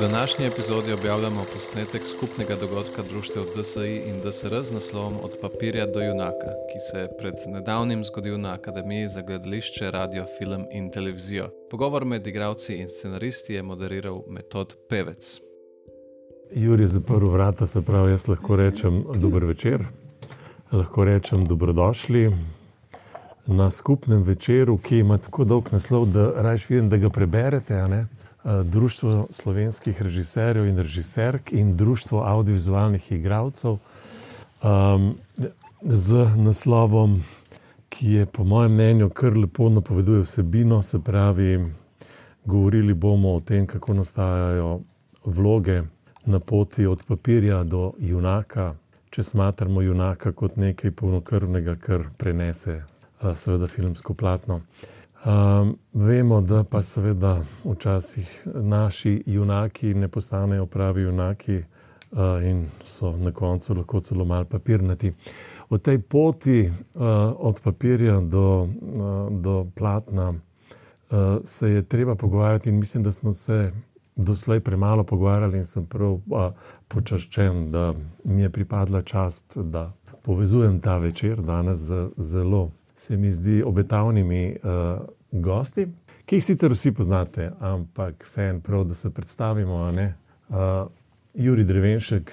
Današnji epizodi objavljamo posnetek skupnega dogodka društev DSI in DSR z naslovom Od papirja do junaka, ki se je pred nedavnim zgodil na Akademiji za gledališče, radio, film in televizijo. Pogovor med igravci in scenaristi je moderiral Metod Pevec. Juri je zaprl vrata, se pravi, jaz lahko rečem dober večer, lahko rečem dobrodošli na skupnem večeru, ki ima tako dolg naslov, da rajš vidim, da ga preberete. Društvo slovenskih režiserjev in režiserk in Društvo audiovizualnih igralcev um, z naslovom, ki je po mojem mnenju kar lepo napoveduje vsebino, se pravi, govorili bomo o tem, kako nastajajo vloge na poti od papirja do junaka, če smatramo junaka kot nekaj polnokrvnega, kar prenese seveda filmsko platno. Um, vemo, da pa seveda včasih naši junaki ne postanejo pravi junaki uh, in so na koncu lahko celo malo papirnati. O tej poti uh, od papirja do, uh, do platna uh, se je treba pogovarjati, in mislim, da smo se doslej premalo pogovarjali, in sem prav uh, počaščen, da mi je pripadla čast, da povezujem ta večer danes z zelo se mi zdi, obetavnimi uh, gosti, ki jih sicer vsi poznate, ampak vseeno prav, da se predstavimo. Uh, Juri Drevenšek,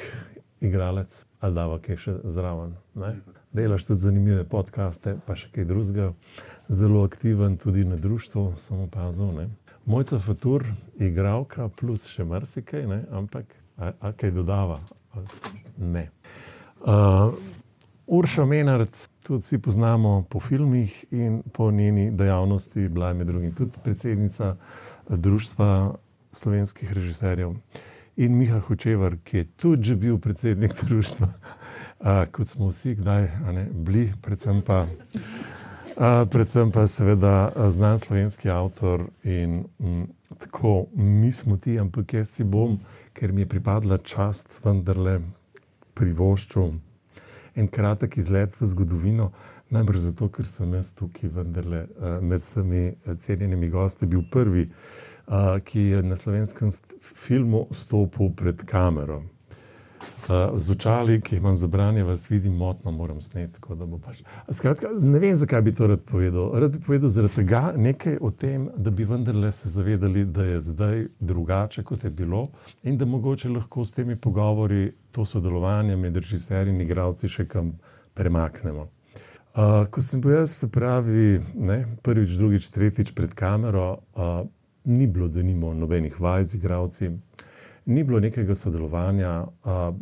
igralec, ali da je še zraven. Ne? Delaš tudi zanimive podcaste, pa še kaj drugega. Zelo aktiven tudi na društvu, samo pazil. Mojca Fatur, igralka, plus še marsikaj, ne? ampak a, a kaj dodava? Ne. Uh, Urša Menard, tudi vsi poznamo po filmih in po njeni dejavnosti, bila je med drugim tudi predsednica Društva slovenskih režiserjev. In Miha Hočevar, ki je tudi že bil predsednik društva, a, kot smo vsi kdaj ne, bili, predvsem pa, a, predvsem pa seveda znan slovenski avtor. In m, tako mi smo ti, ampak jaz si bom, ker mi je pripadla čast, vendarle privoščil en kratek izlet v zgodovino, najbrž zato, ker sem jaz tukaj vendarle uh, med vsemi eh, cenjenimi gosti bil prvi, uh, ki je na slovenskem filmu stopil pred kamero. Uh, z očali, ki jih imam zabranje, vas vidim motno, moram sneti. Pač. Skratka, ne vem, zakaj bi to rad povedal. Rad bi povedal zaradi tega nekaj o tem, da bi vendarle se zavedali, da je zdaj drugače, kot je bilo, in da mogoče lahko s temi pogovori to sodelovanje med režiserji in igravci še kam premaknemo. Uh, ko sem bil jaz, se pravi, ne, prvič, drugič, tretjič pred kamero, uh, ni bilo, da nimamo nobenih vaj z igravci ni bilo nekega sodelovanja. Uh,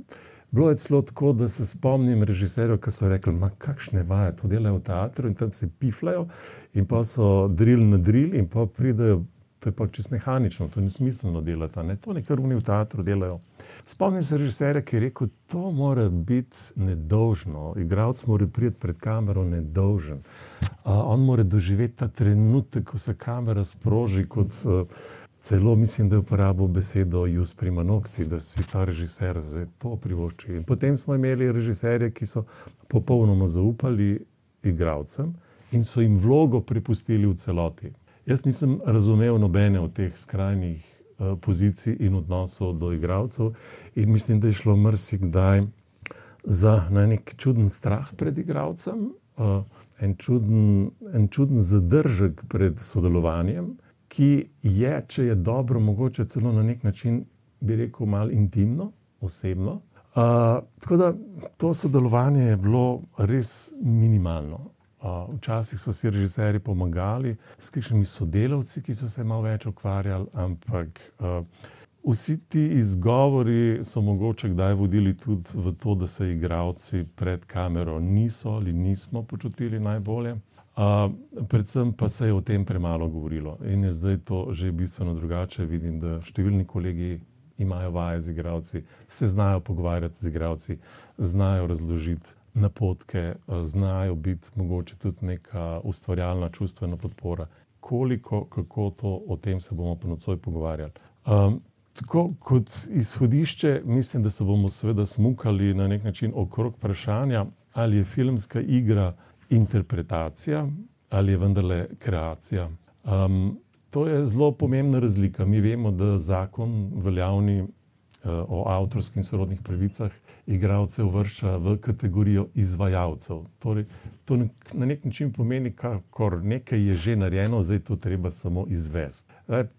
bilo je celo tako, da se spomnim režiserjev, ki so rekli: kakšne vaje to delajo v teatru in tam se piflajo, in pa so drill na drill, in pa pridejo. To je pa čisto mehanično, to ni smiselno delati, ne? to nekaj oni v teatru delajo. Spomnim se režiserja, ki je rekel: To mora biti nedolžno, igralec mora priti pred kamero nedolžen. Uh, on mora doživeti ta trenutek, ko se kamera sproži kot. Uh, Celo mislim, da je uporabil besedo Jus Prima Nocti, da si ta režiser za to privošči. In potem smo imeli režiserje, ki so popolnoma zaupali igravcem in so jim vlogo prepustili v celoti. Jaz nisem razumel nobene od teh skrajnih uh, pozicij in odnosov do igravcev in mislim, da je šlo mrsikdaj za nek čuden strah pred igravcem, uh, en, čuden, en čuden zadržek pred sodelovanjem ki je, če je dobro, mogoče celo na nek način, bi rekel, malo intimno, osebno. Uh, tako da to sodelovanje je bilo res minimalno. Uh, včasih so si režiserji pomagali s kakšnimi sodelavci, ki so se malo več ukvarjali, ampak uh, vsi ti izgovori so mogoče kdaj vodili tudi v to, da se igravci pred kamero niso ali nismo počutili najbolje. Uh, predvsem pa se je o tem premalo govorilo in je zdaj to že bistveno drugače. Vidim, da številni kolegi imajo vaje z igravci, se znajo pogovarjati z igravci, znajo razložiti napotke, znajo biti mogoče tudi neka ustvarjalna čustvena podpora. Koliko, kako to o tem se bomo pa nocoj pogovarjali. Um, tako kot izhodišče, mislim, da se bomo seveda smukali na nek način okrog vprašanja, ali je filmska igra interpretacija ali je vendarle kreacija. Um, to je zelo pomembna razlika. Mi vemo, da zakon veljavni uh, o avtorskih in sorodnih pravicah igralce uvršča v kategorijo izvajalcev. Torej, to na nek način pomeni, da nekaj je že narejeno, zdaj to treba samo izvesti.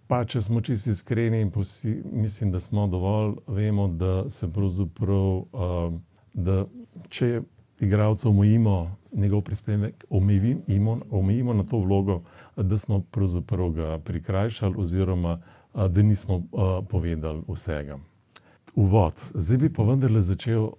Pa, če smo čisto iskreni in posi, mislim, da smo dovolj, vemo, da se pravzaprav, uh, da če igralca omejimo, njegov prispevek omejimo, omejimo na to vlogo, da smo pravzaprav ga prikrajšali, oziroma da nismo povedali vsega uvod. Zdaj bi pa vendarle začel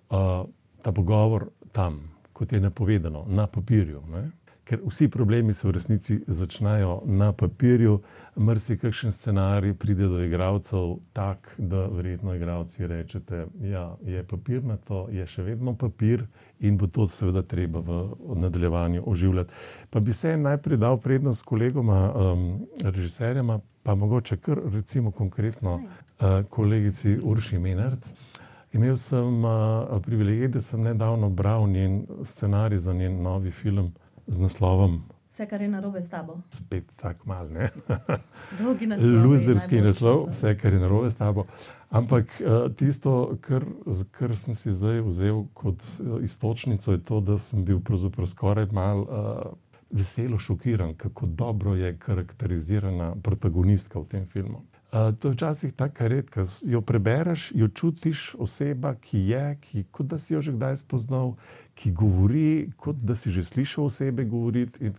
ta pogovor tam, kot je napovedano, na papirju. Ne? Ker vsi problemi se v resnici začnejo na papirju, mrsi kakšen scenarij pride do igralcev, tak, da verjetno igralci rečete, da ja, je papir na to, je še vedno papir in bo to seveda treba v nadaljevanju oživljati. Pa bi se najprej dal prednost kolegoma, um, režiserjema, pa mogoče kar recimo konkretno Eh, kolegici Urši Menard. Imel sem uh, privilegij, da sem nedavno bral njen scenarij za njen novi film z naslovom Vse, kar je narobe s tabo. Spet tako mal, ne? Dolgi naslov. Luzerski naslov, vse, kar je narobe s tabo. Ampak uh, tisto, kar, kar sem si zdaj vzel kot istočnico, je to, da sem bil skoraj mal uh, veselo šokiran, kako dobro je karakterizirana protagonistka v tem filmu. To je včasih tako redko. Jo prebereš, jo čutiš oseba, ki je, ki, kot da si jo že kdaj spoznal, ki govori, kot da si že slišal osebe govoriti.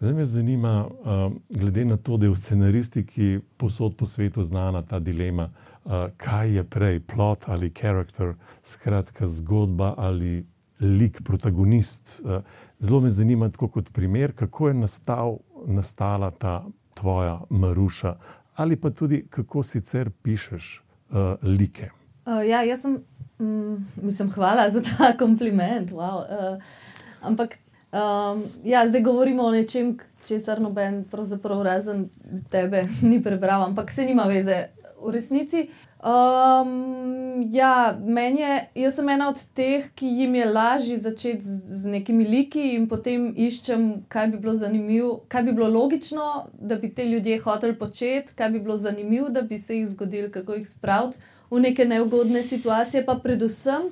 Zdaj me zanima, uh, glede na to, da je v scenaristiki posod po svetu znana ta dilema, uh, kaj je prej, plot ali karakter, skratka zgodba ali lik, protagonist. Uh, zelo me zanima, kot primer, kako je nastal, nastala ta tvoja Maruša ali pa tudi kako sicer pišeš uh, like. Uh, ja, jaz sem, mm, mislim, hvala za ta kompliment. Wow. Uh, ampak um, ja, zdaj govorimo o nečem, česar noben, pravzaprav razen tebe, ni prebral, ampak se nima veze. V resnici Um, ja, meni je, jaz sem ena od teh, ki jim je lažje začeti z, z nekimi liki in potem iščem, kaj bi bilo zanimivo, kaj bi bilo logično, da bi te ljudje hoteli početi, kaj bi bilo zanimivo, da bi se jih zgodil, kako jih spraviti v neke neugodne situacije. Pa predvsem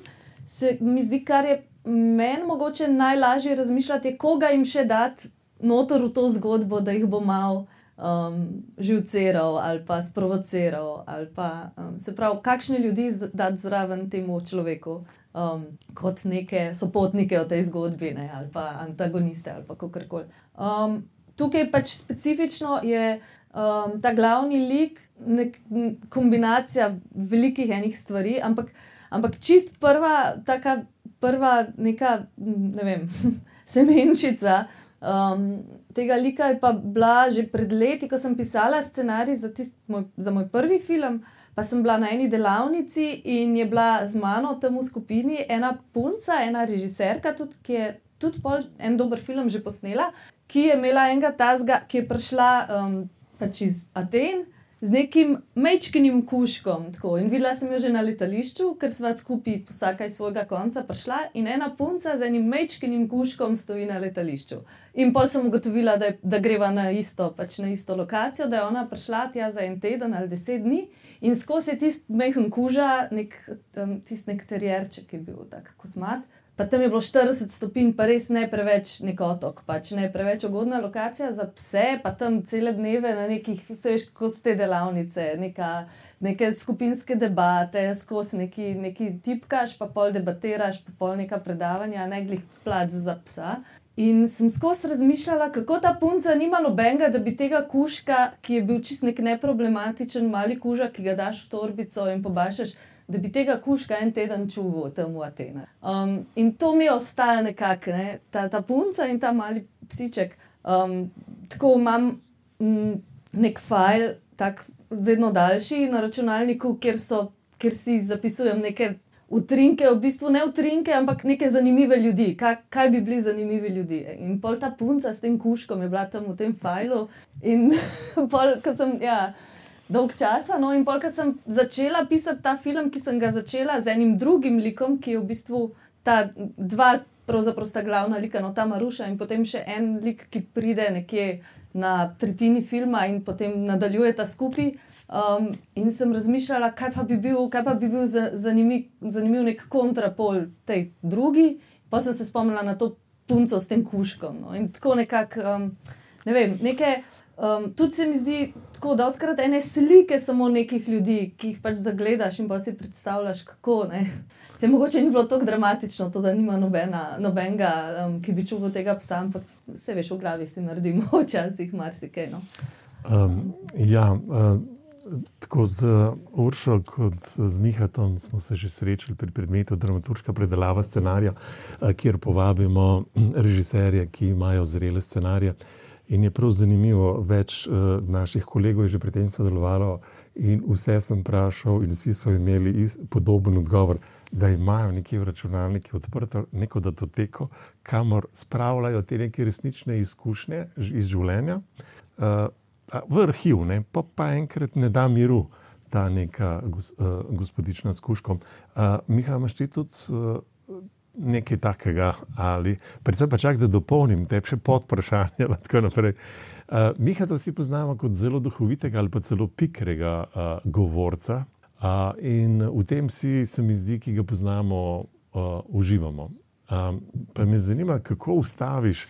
se mi zdi, kar je meni mogoče najlažje razmišljati, koga jim še dati notor v to zgodbo, da jih bo malo um, živceral ali pa sprovociral. Ali pa, um, se pravi, kakšne ljudi dati zraven temu človeku, um, kot neke sopotnike v tej zgodbi, ne, ali pa antagoniste ali kako koli. Um, tukaj pač specifično je um, ta glavni lik, nek, kombinacija velikih enih stvari, ampak, ampak čist prva, taka prva, neka, ne vem, semenčica. Um, tega lika je pa bila že pred leti, ko sem pisala scenarij za, moj, za moj prvi film. Pa sem bila na eni delavnici in je bila z mano v skupini ena punca, ena režiserka, tudi, ki je tudi en dober film že posnela, ki je imela enega tazga, ki je prišla um, pač iz Aten z nekim mečkim kuškom. Tako. In videla sem jo že na letališču, ker sva skupaj vsaka iz svojega konca prišla in ena punca z enim mečkim kuškom stoji na letališču. In pol sem ugotovila, da, je, da greva na isto, pač na isto lokacijo, da je ona prišla tja za en teden ali deset dni in skozi tisti mehen kuža, nek, um, tisti nek terjerček, je bil tak kosmat. Pa tam je bilo 40 stopinj, pa res ne preveč nek otok, pač ne preveč ugodna lokacija za pse, pa tam cele dneve na nekih, veš, kot te delavnice, neka, neke skupinske debate, skozi neki, neki tipkaš, pa pol debatiraš, pa pol neka predavanja, ne glih plac za psa. In sem skozi razmišljala, kako ta punca nima nobenega, da bi tega kuška, ki je bil čist nek neproblematičen mali kuža, ki ga daš v torbico in pobašaš da bi tega kuška en teden čuval tam v Atenah. Um, in to mi je ostalo nekako, ne? ta, ta punca in ta mali psiček. Um, tako imam m, nek file, tako vedno daljši na računalniku, kjer, so, kjer si zapisujem neke. Utrinke, v bistvu ne utrinke, ampak neke zanimive ljudi. Kaj, kaj bi bili zanimivi ljudje? In pol ta punca s tem kuškom je bila tam v tem filu. In pol, ko sem, ja, dolg časa. No, in polk sem začela pisati ta film, ki sem ga začela z enim drugim likom, ki je v bistvu ta dva pravzaprav sta glavna lika, no ta Maruša in potem še en lik, ki pride nekje na tretjini filma in potem nadaljuje ta skupaj. Um, in sem razmišljala, kaj pa bi bil, kaj pa bi bil zanimiv, zanimiv nek kontrapol tej drugi, pa sem se spomnila na to punco s tem kuškom. No. In tako nekako, um, ne vem, nekaj. Um, tudi se mi zdi tako, da oskrat ene slike samo nekih ljudi, ki jih pač zagledaš in pa si predstavljaš, kako ne. Se mogoče ni bilo tako dramatično, to, da nima nobena, nobenega, um, ki bi čuval tega psa, ampak se veš, v glavi si naredimo včasih marsikaj. No. Um, ja, uh, tako z Uršo kot z Mihatom smo se že srečali pri predmetu dramaturška predelava scenarija, uh, kjer povabimo režiserje, ki imajo zrele scenarije. In je prav zanimivo, več uh, naših kolegov je že pri tem sodelovalo, in vse sem vprašal, in vsi so imeli ist, podoben odgovor, da imajo nekje v računalniku odprto neko datoteko, kamor spravljajo te neke resnične izkušnje iz življenja uh, v arhiv, ne, pa, pa enkrat ne da miru ta neka gos, uh, gospodična s kuškom. Uh, Miha, imaš ti tudi. Uh, nekaj takega, ali predvsem pa čak, da dopolnim te še pod vprašanje. Uh, Miha, to vsi poznamo kot zelo duhovitega ali pa celo pikrega uh, govorca. Uh, in v tem si, se mi zdi, ki ga poznamo, uh, uživamo. Um, pa me zanima, kako ustaviš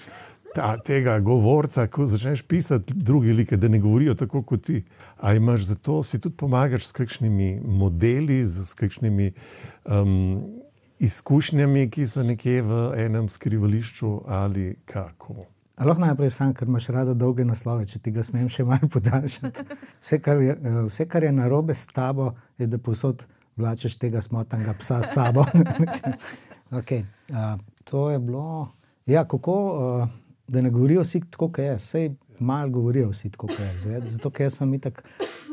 ta, tega govorca, ko začneš pisati druge like, da ne govorijo tako kot ti. Ali imaš za to, si tudi pomagaš s kakšnimi modeli, s kakšnimi. Um, izkušnjami, ki so nekje v enem skrivališču ali kako. Lahko najprej sam, ker imaš rada dolge naslove, če ti ga smem še malo podaljšati. Vse, kar je, eh, vse, kar je narobe s tabo, je, da posod vlačeš tega smotnega psa s sabo. okay. uh, to je bilo. Ja, kako, uh, da ne govorijo vsi tako, kot je. Sej malo govorijo vsi tako, kot je. Zato, ker sem tak,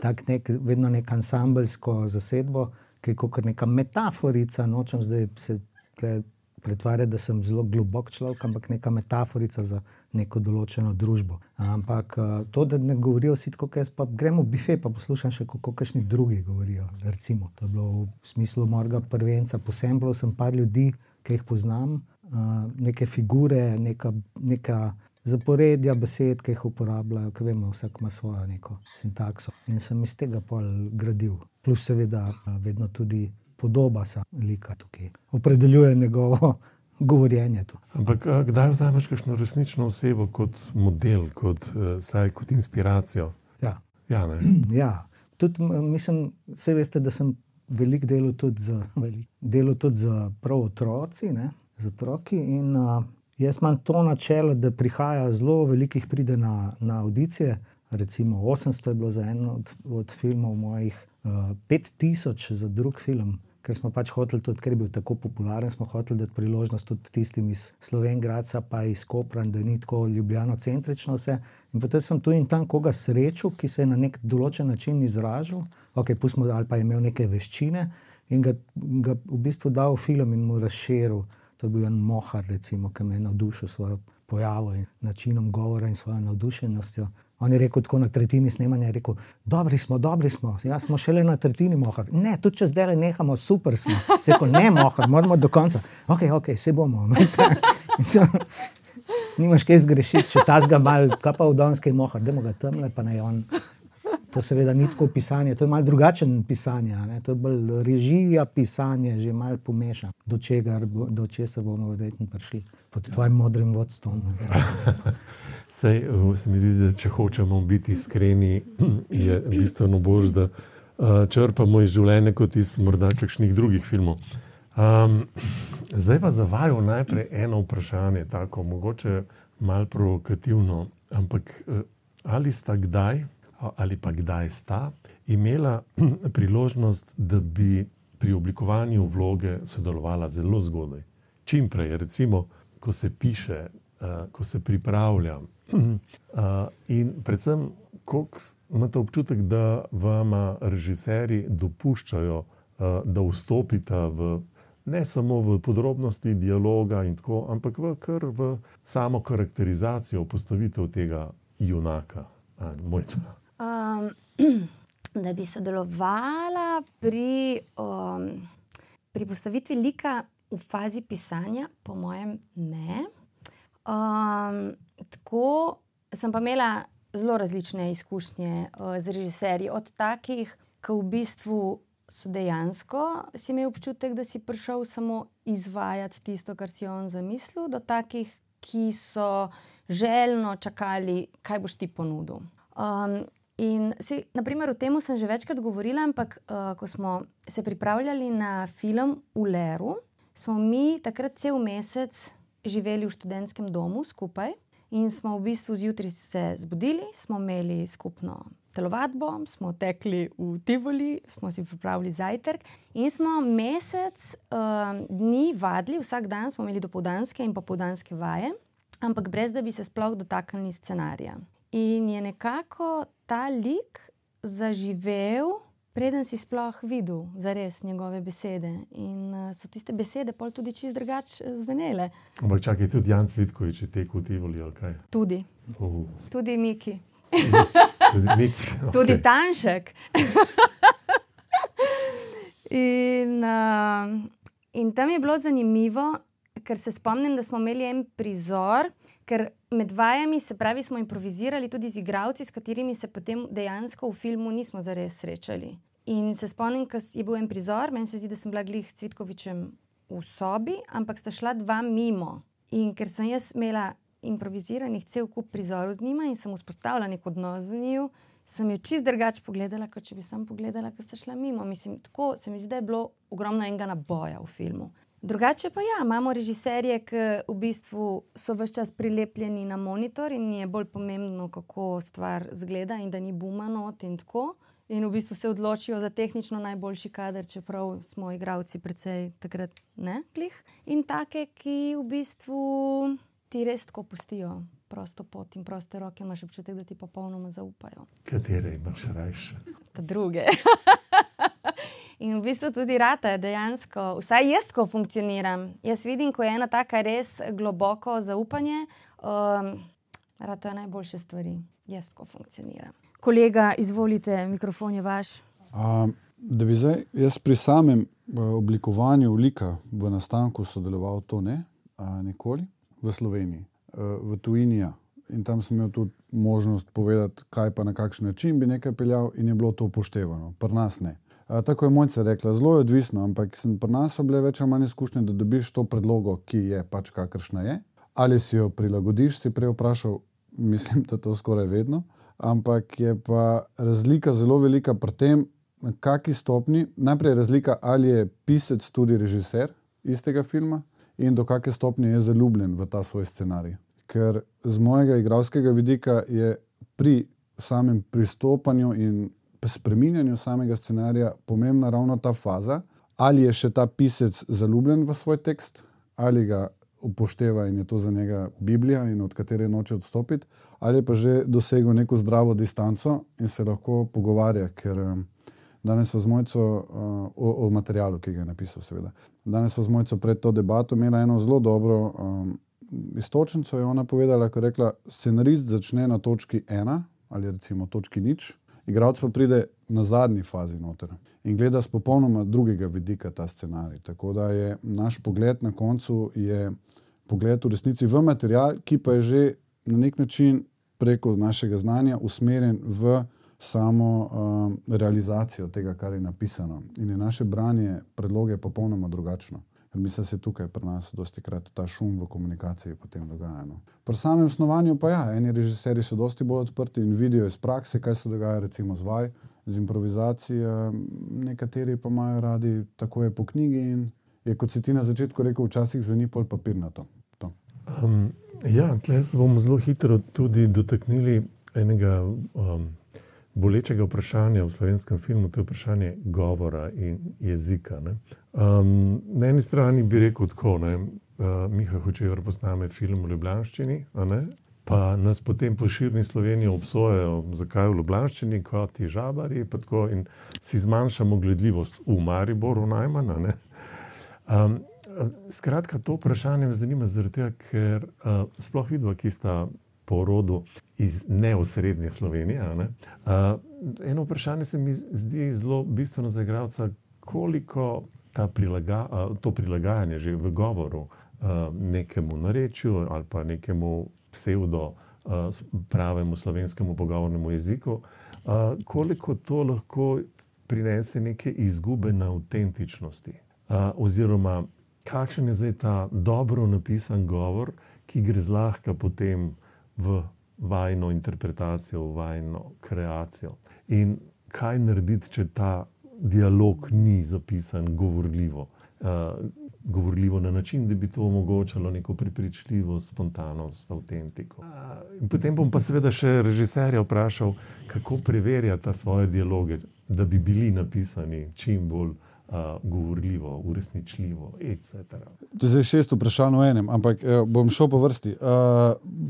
tak nek, vedno nek ansambelsko zasedbo ki je kot neka metaforica. Nočem zdaj se pre, pretvarjati, da sem zelo globok človek, ampak neka metaforica za neko določeno družbo. Ampak eh, to, da ne govorijo vsi tako, kot jaz, pa gremo v bife, pa poslušam še, kako kakšni drugi govorijo. Recimo, to je bilo v smislu morga prvenca, posebej sem par ljudi, ki jih poznam, eh, neke figure, neka. neka zaporedja besed, ki jih uporabljajo, ki vemo, vsak ima svojo neko sintakso. In sem iz tega pol gradil. Plus, seveda, vedno tudi podoba lika tukaj, opredeljuje njegovo govorjenje. Tu. Ampak kdaj vzameš kakšno resnično osebo kot model, kot, saj, kot inspiracijo? Ja. Ja, ja. Tudi, mislim, vse veste, da sem velik delal tudi z, velik, delal tudi z prav otroci, ne, z otroki. In, uh, Jaz imam to načelo, da prihaja zelo velikih pride na, na audicije. Recimo 800 je bilo za en od, od filmov mojih, uh, eh, 5000 za drug film, ker smo pač hoteli tudi, ker je bil tako popularen, smo hoteli dati priložnost tudi tistim iz Slovenija, pa iz Kopra, da ni tako ljubljeno centrično vse. In potem sem tu in tam koga srečal, ki se je na nek določen način izražal, okay, pustimo, ali pa je imel neke veščine in ga, ga v bistvu dal v film in mu razširil. To je bil en mohar, recimo, ki me je navdušil s svojo pojavo in načinom govora in svojo navdušenostjo. On je rekel tako na tretjini snemanja: rekel, Dobri smo, dobri smo, jaz smo šele na tretjini mohar. Ne, tudi če zdaj le nehamo, super smo. Rekel, ne, mohar, moramo do konca. Ok, ok, se bomo. Nimaš kaj zgrešiti, če ta zga mal, kaj pa v Donski mohar, da ga tam le pa naj on. To seveda ni tako pisanje, to je malo drugačen pisanje. Ne? To je bolj režija pisanja, že malo pomešan, do čega do česa bomo verjetno prišli pod tvojim modrim vodstvom. Sej, eh, se mi zdi, da če hočemo biti iskreni, je bistveno bolj, da uh, črpamo iz življenja kot iz morda kakšnih drugih filmov. Um, zdaj pa za vaju najprej eno vprašanje, tako mogoče malo provokativno, ampak uh, ali sta kdaj? Ali pa kdaj sta imela priložnost, da bi pri oblikovanju vloge sodelovala zelo zgodaj. Čim prej, recimo, ko se piše, uh, ko se pripravlja. Uh, in predvsem, koliko imate občutek, da vam režiserji dopuščajo, uh, da vstopite v. Ne samo v podrobnosti dialoga, tako, ampak v, v samo karakterizacijo, postavitev tega junaka, ali mojca. Um, da bi sodelovala pri, um, pri postavitvi lika, v fazi pisanja, po mojem, ne. Um, tako sem pa imela zelo različne izkušnje uh, z režiserji, od takih, ki v bistvu so dejansko si imel občutek, da si prišel samo izvajati tisto, kar si on zamislil, do takih, ki so željno čakali, kaj boš ti ponudil. Um, in si, naprimer, o tem sem že večkrat govorila, ampak uh, ko smo se pripravljali na film V Leru, smo mi takrat cel mesec živeli v študentskem domu skupaj in smo v bistvu zjutraj se zbudili, smo imeli skupno telovadbo, smo tekli v Tivoli, smo si pripravili zajtrk in smo mesec uh, dni vadili, vsak dan smo imeli dopoldanske in popoldanske vaje, ampak brez da bi se sploh dotaknili scenarija. In je nekako ta lik zaživel. Preden si sploh videl za res njegove besede. In uh, so tiste besede pol tudi čist drugače zvenele. Ampak čakaj, tudi Jan Cvitkovič je tekel v Tivoli, ali kaj? Tudi. Uh, Tudi Miki. tudi Mik, okay. Tudi Tanšek. in, uh, in tam je bilo zanimivo, ker se spomnim, da smo imeli en prizor, ker med vajami, se pravi, smo improvizirali tudi z igravci, s katerimi se potem dejansko v filmu nismo zares srečali. In se spomnim, da je bil en prizor, meni se zdi, da sem bila glih s Cvitkovičem v sobi, ampak sta šla dva mimo. In ker sem jaz imela improviziranih cel kup prizorov z njima in sem vzpostavila nek odnos z njim, sem jo čist drugače pogledala, kot če bi sam pogledala, ker sta šla mimo. Mislim, tako se mi zdi, da je bilo ogromno enega naboja v filmu. Drugače pa ja, imamo režiserje, ki v bistvu so vse čas prilepljeni na monitor in je bolj pomembno, kako stvar zgleda in da ni bumano in tako. In v bistvu se odločijo za tehnično najboljši kader, čeprav smo igravci precej takrat ne glih. In take, ki v bistvu ti res tako pustijo prosto pot in proste roke, imaš občutek, da ti popolnoma zaupajo. Katere imaš rajše? Ta druge. in v bistvu tudi rata dejansko, vsaj jaz tako funkcioniram. Jaz vidim, ko je ena taka res globoko zaupanje, um, rata je najboljše stvari. Jaz tako funkcioniram. Kolega, izvolite, mikrofon je vaš. Um, da bi zdaj jaz pri samem uh, oblikovanju lika v nastanku sodeloval, to ne, uh, nikoli v Sloveniji, uh, v tujini. Ja. In tam sem imel tudi možnost povedati, kaj pa na kakšen način bi nekaj peljal, in je bilo to upoštevano, pri nas ne. Uh, tako je Mojca rekla, zelo je odvisno, ampak pri nas so bile več ali manj izkušnje, da dobiš to predlogo, ki je pač kakršna je. Ali si jo prilagodiš, si prej vprašal, mislim, da to skoraj vedno. Ampak je pa razlika zelo velika pri tem, na kakšni stopni. Najprej je razlika, ali je pisec tudi režiser istega filma in do kakšne stopnje je zaljubljen v ta svoj scenarij. Ker z mojega igralskega vidika je pri samem pristopanju in spreminjanju samega scenarija pomembna ravno ta faza, ali je še ta pisec zaljubljen v svoj tekst, ali ga upošteva in je to za njega Biblija in od katere noče odstopiti, ali pa že dosegel neko zdravo distanco in se lahko pogovarja, ker um, danes smo z mojco uh, o, o materialu, ki ga je napisal, seveda. Danes smo z mojco pred to debato imeli eno zelo dobro um, istočnico, je ona povedala, ko je rekla, scenarist začne na točki ena ali recimo točki nič, igralec pa pride na zadnji fazi noter in gleda z popolnoma drugega vidika ta scenarij. Tako da je naš pogled na koncu pogled v resnici v material, ki pa je že na nek način preko našega znanja usmerjen v samo um, realizacijo tega, kar je napisano. In je naše branje predloge popolnoma drugačno. Ker mislim, da se tukaj pri nas dosti krat ta šum v komunikaciji potem dogaja. No. Pri samem snovanju pa ja, eni režiserji so dosti bolj odprti in vidijo iz prakse, kaj se dogaja recimo z vaj, z improvizacijo, nekateri pa imajo radi tako je po knjigi in je, kot si ti na začetku rekel, včasih zveni pol papirnato. To. Um, ja, tleh se bomo zelo hitro tudi dotaknili enega um, bolečega vprašanja v slovenskem filmu, to je vprašanje govora in jezika. Um, na eni strani bi rekel tako, da uh, Miha Hočevar posname film v Ljubljanščini, pa nas potem po širni Sloveniji obsojajo, zakaj v Ljubljanščini, kot ti žabari, in si zmanjšamo gledljivost v Mariboru najmanj. Um, skratka, to vprašanje me zanima, tega, ker uh, sploh vidimo, ki sta po rodu iz neosrednje Slovenije. Ne? Uh, eno vprašanje se mi zdi zelo bistveno za igralca, koliko prilaga, uh, to prilagajanje že v govoru nekemu narečju ali pa nekemu psevdo uh, pravemu slovenskemu pogovornemu jeziku, koliko to lahko prinese neke izgube na avtentičnosti. Oziroma, kakšen je zdaj ta dobro napisan govor, ki gre zlahka potem v vajno interpretacijo, v vajno kreacijo. In kaj narediti, če ta dialog ni zapisan govorljivo, uh, govorljivo na način, da bi to omogočalo neko prepričljivost, spontanost, avtentiko. Uh, potem bom pa seveda še režiserja vprašal, kako preverja ta svoje dialoge, da bi bili napisani čim bolj uh, govorljivo, uresničljivo, etc. To je zdaj šest vprašanj v enem, ampak eh, bom šel po vrsti. Uh,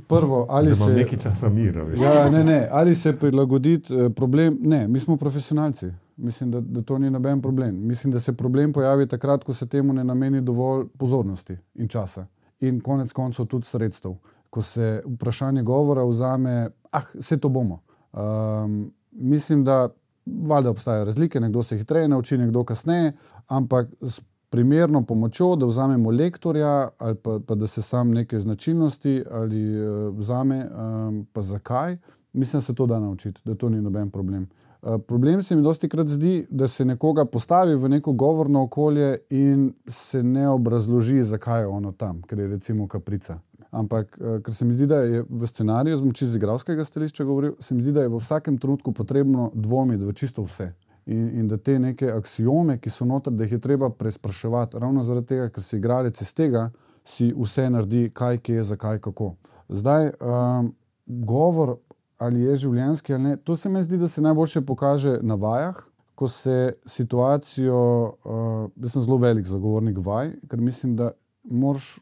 prvo, ali se. nekaj časa mira. Ja, ne, ne, ali se prilagoditi eh, problem. Ne, mi smo profesionalci. Mislim, da, da to ni noben problem. Mislim, da se problem pojavi takrat, ko se temu ne nameni dovolj pozornosti in časa. In konec koncev tudi sredstev. Ko se vprašanje govora vzame, ah, vse to bomo. Um, mislim, da valjda obstajajo razlike, nekdo se hitreje nauči, nekdo kasneje, ampak s primerno pomočjo, da vzamemo lektorja ali pa, pa da se sam neke značilnosti ali uh, vzame, um, pa zakaj, mislim, da se to da naučiti, da to ni noben problem. Uh, problem se mi dosti krat zdi, da se nekoga postavi v neko govorno okolje in se ne obrazloži, zakaj je ono tam, ker je recimo kaprica. Ampak, uh, ker se mi zdi, da je v scenariju, z moči z igralskega stališča govoril, se mi zdi, da je v vsakem trenutku potrebno dvomiti v čisto vse. In, in da te neke axiome, ki so noter, da jih je treba preizpraševati, ravno zaradi tega, ker si igralec iz tega, si vse naredi, kaj, kje, zakaj, kako. Zdaj, um, govor ali je življenjski ali ne, to se mi zdi, da se najboljše pokaže na vajah, ko se situacijo, uh, jaz sem zelo velik zagovornik vaj, ker mislim, da moraš,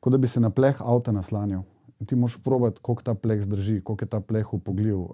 kot da bi se na pleh avta naslanjal. Ti moraš probati, koliko ta pleh zdrži, koliko je ta pleh upogljiv, uh,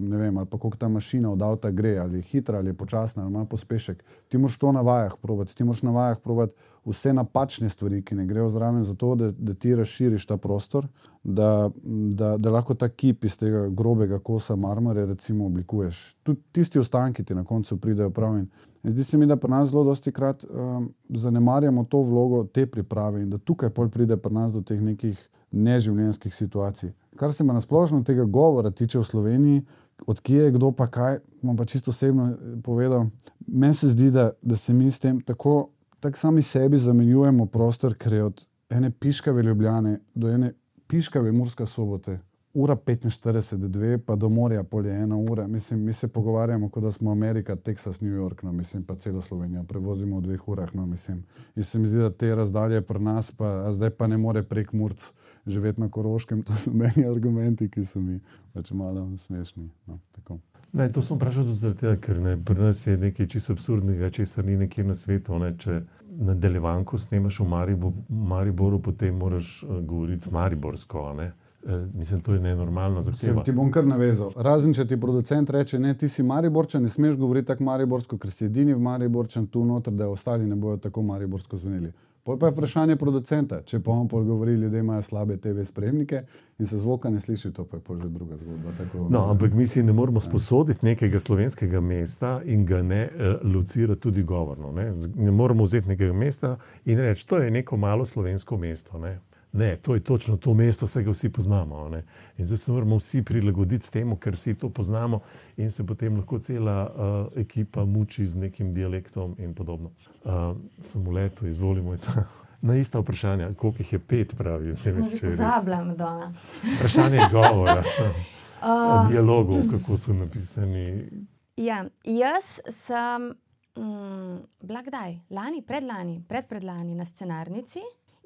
ne vem, ali pa koliko ta mašina od avta gre, ali je hitra, ali je počasna, ali ima pospešek. Ti moraš to na vajah probati, ti moraš na vajah probati vse napačne stvari, ki ne grejo zraven, zato da, da ti razširiš ta prostor, da, da, da lahko ta kip iz tega grobega kosa marmore recimo oblikuješ. Tudi tisti ostanki ti na koncu pridejo prav. In zdi se mi, da pri nas zelo dosti krat um, zanemarjamo to vlogo te priprave in da tukaj pol pride pri nas do teh nekih neživljenjskih situacij. Kar se pa nasplošno tega govora tiče v Sloveniji, odkje je kdo pa kaj, bom pa čisto osebno eh, povedal. Meni se zdi, da, da se mi s tem tako, tako sami sebi zamenjujemo prostor, ker je od ene piškave ljubljane do ene piškave murske sobote. Ura 45, dve, pa do morja pol je ena ura. Mislim, mi se pogovarjamo, kot da smo Amerika, Teksas, New York, no, mislim, pa celo Slovenijo, prevozimo v dveh urah. No, mislim. In se mi zdi, da te razdalje pri nas, pa zdaj pa ne more prek Murc živeti na Koroškem. To so meni argumenti, ki so mi pač malo smešni. No, tako. Ne, to sem vprašal tudi zaradi tega, ker ne, pri nas je nekaj čisto absurdnega, česar ni nekje na svetu. Ne, če nadaljevanko snemaš v Maribo, Mariboru, potem moraš uh, govoriti mariborsko. ne. Eh, mislim, to je nenormalna Se zahteva. ti bom kar navezal. Razen če ti producent reče, ne, ti si Mariborčan, ne smeš govoriti tako mariborsko, ker si edini v Mariborčan tu noter, da ostali ne bodo tako mariborsko zveneli. Pol pa je vprašanje producenta, če pa on pol govori, ljudje imajo slabe TV spremnike in se zvoka ne sliši, to pa je pol že druga zgodba. Tako, No, ampak mi si ne moramo sposoditi nekega slovenskega mesta in ga ne uh, locirati tudi govorno. Ne? Ne moramo vzeti nekega mesta in reči, to je neko malo slovensko mesto. Ne? Ne, to je točno to mesto, vse ga vsi poznamo. ne. In zdaj se moramo vsi prilagoditi temu, ker vsi to poznamo, in se potem lahko cela uh, ekipa muči z nekim dialektom in podobno. Uh, sem v letu, izvolimo. ta- Na ista vprašanja, koliko jih je pet, pravi. Smo že če je. Vprašanje govora, dialogov, kako so napisani. Ja, jaz sem mm, bila kdaj? Lani, predlani, predpredlani na scenarnici.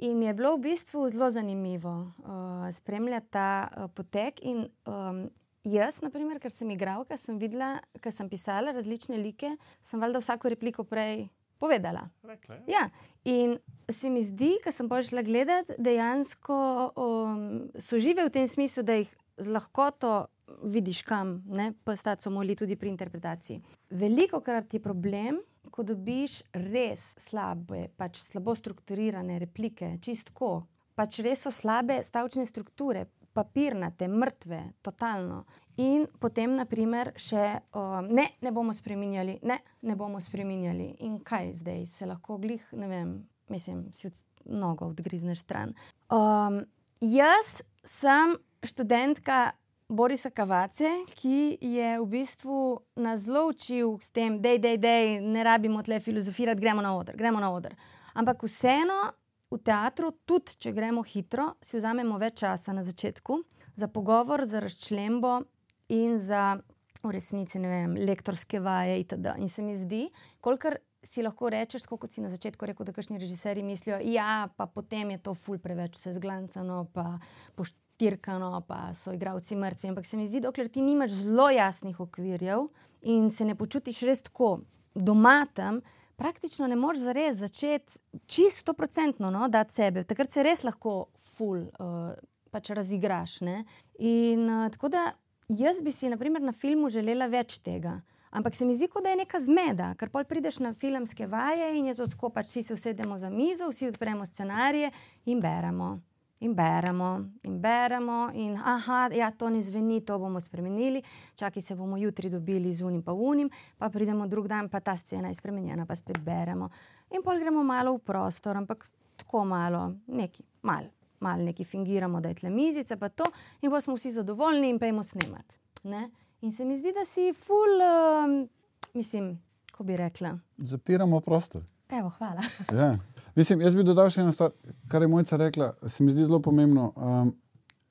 In mi je bilo v bistvu zelo zanimivo uh, spremljati ta uh, potek. In, um, jaz, naprimer, ker sem igralka, sem videla, ker sem pisala različne like, sem valjda vsako repliko prej povedala. Ja, in se mi zdi, ko sem šla gledati, dejansko um, so žive v tem smislu, da jih z lahkoto vidiš, kam ne, pa stati so moli tudi pri interpretaciji. Veliko krat je problem, ko dobiš res slabe, pač slabo strukturirane replike, čistko. Pač res so slabe stavčne strukture. papirnate, mrtve, totalno. In potem, naprimer, še um, ne, ne bomo spremenjali, ne, ne bomo spremenjali. In kaj zdaj, se lahko glih, ne vem, mislim, si od nogo odgrizneš stran. Um, jaz sem študentka Borisa Kavace, ki je v bistvu nas zelo učil s tem, da je, ne rabimo tle filozofirati, gremo na oder, gremo na oder. Ampak vseeno v teatru, tudi če gremo hitro, si vzamemo več časa na začetku za pogovor, za razčlembo in za v resnici vem, lektorske vaje. Itd. In se mi zdi, kolikor si lahko rečeš, kot si na začetku rekel, da kakšni režiserji mislijo, da ja, pa potem je to ful preveč vse zglancano, pa poštirkano, pa so igravci mrtvi. Ampak se mi zdi, dokler ti nimaš zelo jasnih okvirjev in se ne počutiš res tako doma tam. Praktično ne moreš zares začeti čisto procentno no, dati sebe, takrat se res lahko ful uh, pač razigraš. Ne? In uh, tako da Jaz bi si naprimer, na filmu želela več tega. Ampak se mi zdi, da je neka zmeda, ker pol prideš na filmske vaje in je to tako, pač vsi se usedemo za mizo, vsi odpremo scenarije in beremo. In beremo, in beremo, in aha, ja, to ne zveni, to bomo spremenili, čakaj se bomo jutri dobili z unim pa unim, pa pridemo drug dan, pa ta scena je spremenjena, pa spet beremo. In pol gremo malo v prostor, ampak tako malo, neki, malo malo neki fingiramo, da je tle mizica, pa to, in pa smo vsi zadovoljni in pejmo snemati. Ne? In se mi zdi, da si ful, uh, mislim, ko bi rekla. Zapiramo prostor. Evo, hvala. ja. Mislim, jaz bi dodal še eno stvar, kar je mojca rekla, se mi zdi zelo pomembno. Um,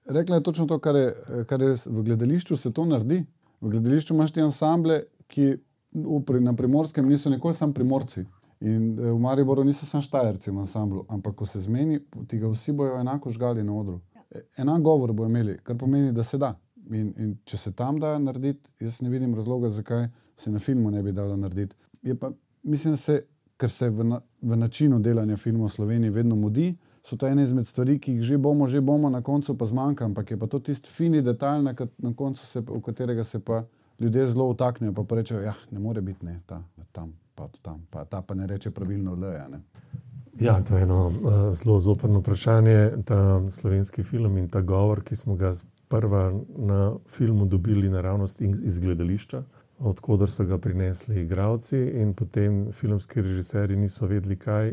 rekla je točno to, kar je, kar je v gledališču se to naredi. V gledališču imaš ti ansamble, ki v, na primorskem niso nikoli samo primorci. In eh, v Mariboru niso samo štajerci v ansamblu, ampak ko se zmeni, ti ga vsi bojo enako žgali na odru. E, enak govor bojo imeli, kar pomeni, da se da. In, in če se tam da narediti, jaz ne vidim razloga, zakaj se na filmu ne bi dalo narediti. Pa, mislim, da se, ker se v, na, v načinu delanja filmov v Sloveniji vedno mudi, so to ene izmed stvari, ki jih že bomo, že bomo, na koncu pa zmanjka, ampak je pa to tisti fini detajl, na, na koncu se, v katerega se pa ljudje zelo utaknejo, pa, pa rečejo, da ja, ne more biti ne, ta, tam pa tam, pa ta pa ne reče pravilno L. Ja, to je eno uh, zelo zoprno vprašanje. Ta slovenski film in ta govor, ki smo ga prva na filmu dobili naravnost iz gledališča, odkudar so ga prinesli igravci, in potem filmski režiserji niso vedeli, kaj.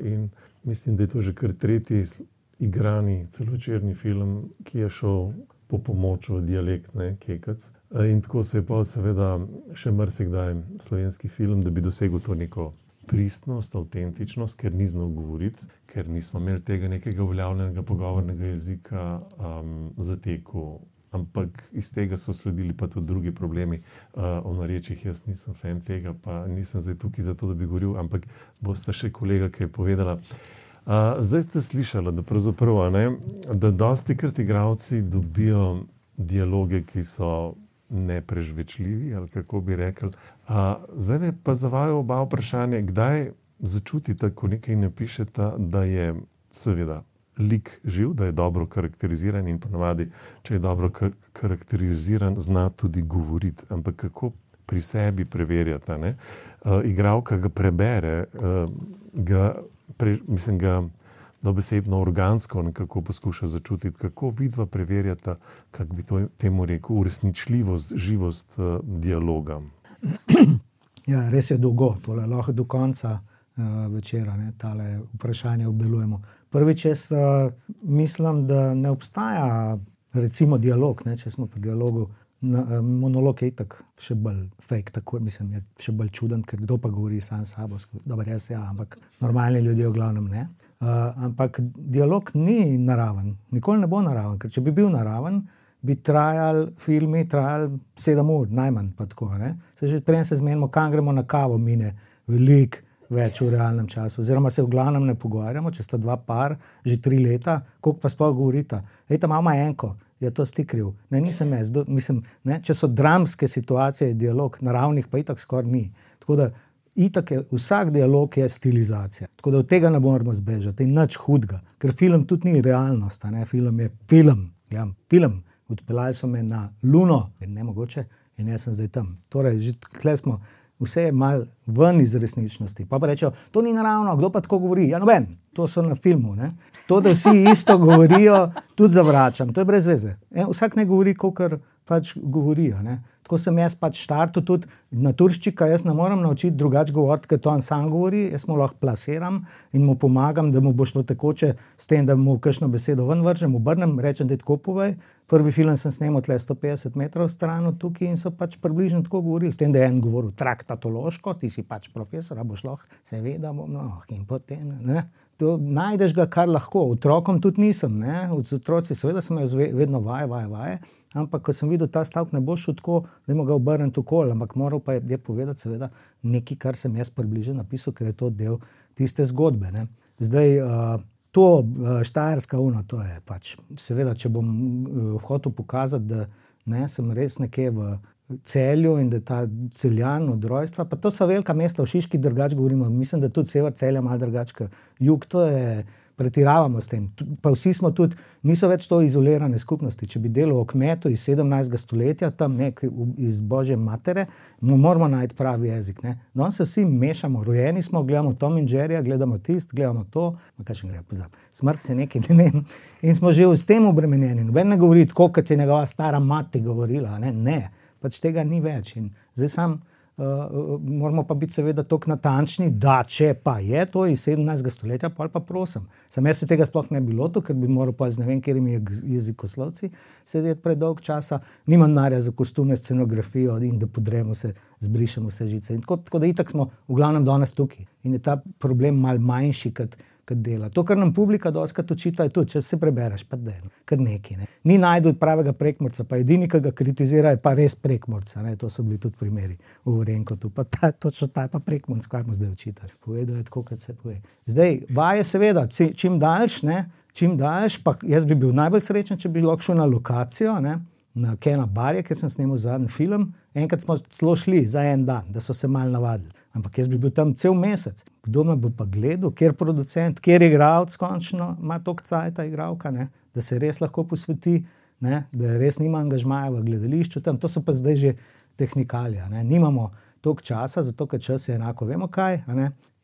Mislim, da je to že kar tretji igrani celočerni film, ki je šel po pomoč v dialekt, ne kekac. In tako se je pa seveda še marsikdaj slovenski film, da bi dosegel to neko pristnost, avtentičnost, ker ni znal govoriti, ker nismo imeli tega nekega uveljavljenega pogovornega jezika um, za teku. Ampak iz tega so sledili pa tudi drugi problemi. Uh, o narečjih jaz nisem fan tega, pa nisem zdaj tukaj zato, da bi govoril, ampak boste še kolega, ki je povedala. Uh, zdaj ste slišali, da pravzaprav ne, da dosti krat igravci dobijo dialoge, ki so neprežvečljivi, ali kako bi rekli. A, zdaj me pa zavajo oba vprašanja, kdaj začutite, ko nekaj napišete, da je seveda lik živ, da je dobro karakteriziran in ponovadi, če je dobro karakteriziran, zna tudi govoriti. Ampak kako pri sebi preverjate? Uh, Igravka ga prebere, uh, ga, pre, mislim, ga dobesedno organsko nekako poskuša začutiti, kako vidva preverjata, kako bi to temu rekel, uresničljivost, živost uh, dialoga. Ja, res je dolgo, tole lahko do konca uh, večera ne, tale vprašanje obdelujemo. Prvič, jaz uh, mislim, da ne obstaja recimo dialog, ne, če smo pri dialogu. Na, monolog je tako še bolj fake, tako mislim, je še bolj čuden, ker kdo pa govori sam s sabo. Dobro, jaz ja, ampak normalni ljudje v glavnem ne. Uh, ampak dialog ni naraven, nikoli ne bo naraven. Ker če bi bil naraven, bi trajal filmi, trajal sedem ur, najmanj. Tako, se že prej se zmenimo, kam gremo na kavo, mine veliko več v realnem času. Oziroma se v glavnem ne pogovarjamo, če sta dva par, že tri leta, koliko pa sploh govorita. Ej, ta mama enko. Je to stikril. Ne, nisem jaz. Do, mislim, ne, če so dramske situacije, dialog, naravnih pa itak skoraj ni. Tako da Itak je vsak dialog je stilizacija. Tako da od tega ne moremo zbežati, in nič hudega, ker film tudi ni realnost, ne? film je film. Ja, film. Odpeljali so me na Luno, ne mogoče, in jaz sem zdaj tam. Torej, že tle smo vse je mal ven iz resničnosti. Pa, pa rečejo, to ni naravno, kdo pa tako govori. Ja, noben, to so na filmu. Ne? To, da vsi isto govorijo, tudi zavračam, to je brez veze. E, vsak ne govori, kot pač govorijo. Ne? Tako sem jaz pač štartil tudi na turščika, jaz ne morem naučiti drugače govoriti, to on sam govori, jaz mu lahko plasiram in mu pomagam, da mu bo šlo tekoče s tem, da mu kakšno besedo ven vržem, obrnem, rečem, da je tako povej. Prvi film sem snemal tle 150 metrov stran od tukaj in so pač približno tako govorili, s tem, da je en govoril traktatološko, ti si pač profesor, a boš lahko, seveda bom lahko in potem, ne. To najdeš ga, kar lahko. Otrokom tudi nisem, ne. Otroci, seveda sem jaz vedno vaje, vaje, vaje. Ampak, ko sem videl, ta stavek ne bo šel tako, da ima ga obrnjen tako, ampak moral pa je, je povedati, seveda, nekaj, kar sem jaz približno napisal, ker je to del tiste zgodbe. Ne. Zdaj, uh, to uh, štajerska uno, to je pač, seveda, če bom uh, hotel pokazati, da ne, sem res nekje v celju in da je ta celjan od rojstva, pa to so velika mesta, v Šiški drugače govorimo, mislim, da tudi sever celja malo drugače, jug to je pretiravamo s tem. Pa vsi smo tudi, niso več to izolirane skupnosti. Če bi delal o kmetu iz 17. stoletja, tam nekaj iz Božje matere, mu moramo najti pravi jezik. No, se vsi mešamo, rojeni smo, gledamo Tom in Jerry, gledamo tist, gledamo to, kaj še gre pozab. Smrt se nekaj ne vem. In smo že s tem obremenjeni. Noben ne govori tako, kot je njegova stara mati govorila. Ne, ne. pač tega ni več. In zdaj sam. Uh, moramo pa biti, seveda, tako natančni, da če pa je to iz 17. stoletja, pa ali pa prosim. Sam jaz se tega sploh ne bi lotil, ker bi moral pa z ne vem, katerimi jezikoslovci sedeti predolg časa, nimam narja za kostume, scenografijo in da podremo se, zbrišemo vse žice. Tako, tako da itak smo v glavnem danes tukaj in je ta problem mal manjši, kot dela. To, kar nam publika doskrat očita, je tudi, če vse prebereš, pa da je kar neki. Ne. Ni najdel pravega prekmorca, pa edini, ki ga kritizira, je pa res prekmorca. Ne. To so bili tudi primeri v Renkotu. Pa ta, točno ta je pa prekmorc, kaj mu zdaj očitaš. Povedal je tako, kot se pove. Zdaj, vaje seveda, čim daljš, ne, čim daljš, pa jaz bi bil najbolj srečen, če bi lahko šel na lokacijo, ne, na Kena Barje, ker sem snimal zadnji film. Enkrat smo celo šli za en dan, da so se mal navadili. Ampak jaz bi bil tam cel mesec. Kdo me bo pa gledal, kjer producent, kjer je igralec, končno ima to kcaj ta igralka, ne? da se res lahko posveti, ne? da res nima angažmaja v gledališču. Tam. To so pa zdaj že tehnikalije. Nimamo toliko časa, zato ker čas je enako, vemo kaj,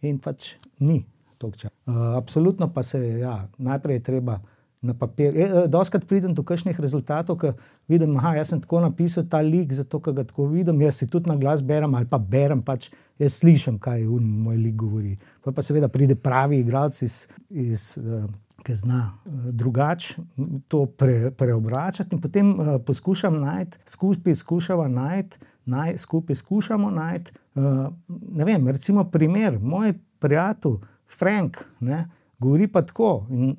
in pač ni toliko časa. Uh, absolutno pa se ja, najprej je treba na papir. E, e, Doskrat pridem do kakšnih rezultatov, ki vidim, da sem tako napisal ta lik, zato ker ga tako vidim. Jaz si tudi na glas berem ali pa berem, pač jaz slišim, kaj je moj lik govori. Pa, pa seveda pride pravi igralec iz. iz uh, Ki zna uh, drugače to pre, preobračati, in potem uh, poskušam najti, skupaj skušamo najti, naj, skupaj skušamo najti. Uh, ne vem, recimo, primer, moj prijatelj Frank, ne, uh, Govori pa tako. In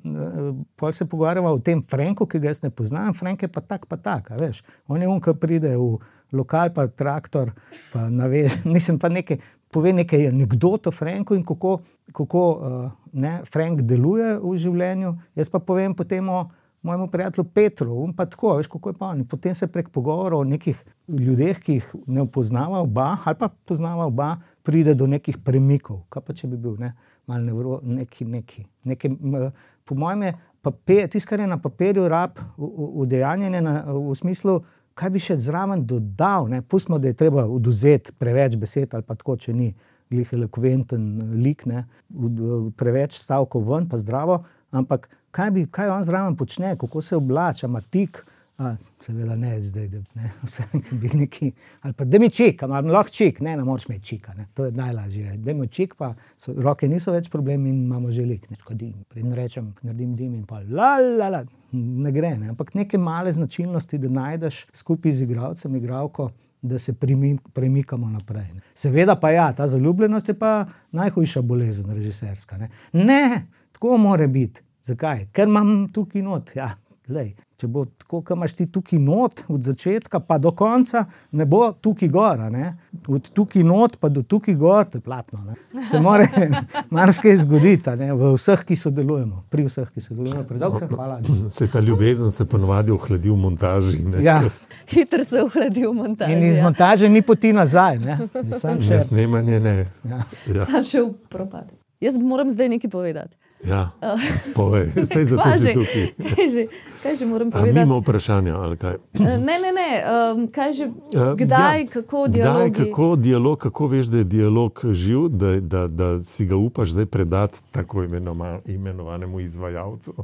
uh, se pogovarjamo o tem Franku, ki ga jaz ne poznam, Frank je pa tak, pa tak. Veš. On je on, ki pride v lokal, pa traktor, pa naveže. Mislim pa nekaj. Pove nekaj anegdoto o Franku in kako, kako uh, ne, Frank deluje v življenju. Jaz pa povem potem o mojemu prijatelju Petru, in pa tako, veš, kako je pa on. Potem se prek pogovorov o nekih ljudeh, ki jih ne poznava oba, ali pa poznava oba, pride do nekih premikov. Kaj pa če bi bil? Ne? Malo nevro, neki, neki, neki, po mojem, je tisto, kar je na papirju, rab udejanjene v smislu, kaj bi še zraven dodal. Ne? Pustimo, da je treba oduzeti preveč besed ali pa tako, če ni glih elokventen lik, ne? preveč stavkov ven, pa zdravo. Ampak kaj, bi, kaj on zraven počne, kako se oblača, ima tik. A, seveda ne, zdaj da ne, vse bi neki. Ali pa da mi čik, ali lahko čik, ne, ne moreš imeti čika, ne, to je najlažje. Da mi čik, pa so, roke niso več problem in imamo že lik, nečko dim. Pridem rečem, naredim dim in pa la, la, la, ne gre, ne. Ampak neke male značilnosti, da najdeš skupaj z igralcem, igralko, da se premikamo naprej. Ne. Seveda pa ja, ta zaljubljenost je pa najhujša bolezen, režiserska. Ne, ne tako mora biti. Zakaj? Ker imam tukaj not. Ja, lej. Če bo tako, kot imaš ti tukaj not, od začetka pa do konca, ne bo tukaj gora. Ne? Od tukaj not pa do tukaj gor, to je platno. Ne? Se mora marsikaj zgoditi ne? v vseh, ki sodelujemo, pri vseh, ki sodelujemo. Predolgo se hvala. Se ta ljubezen se ponovadi ohladi v montaži. Ja. Hitro se ohladi v montaži. In iz ja. montaže ni poti nazaj. Ne? Še... ne, snemanje ne. Ja. Ja. Sam še v propad. Jaz moram zdaj nekaj povedati. Ja, povej, vse za to že? tukaj. Kaj že, kaj že moram povedati? mimo vprašanja, ali kaj? Eh, Ne, ne, ne. Um, kaj že, Ja, kdaj, ja. kako Kdaj, dialogi? kako dialog, kako veš, da je dialog živ, da, da, da si ga upaš zdaj predati tako imenoma, imenovanemu izvajalcu?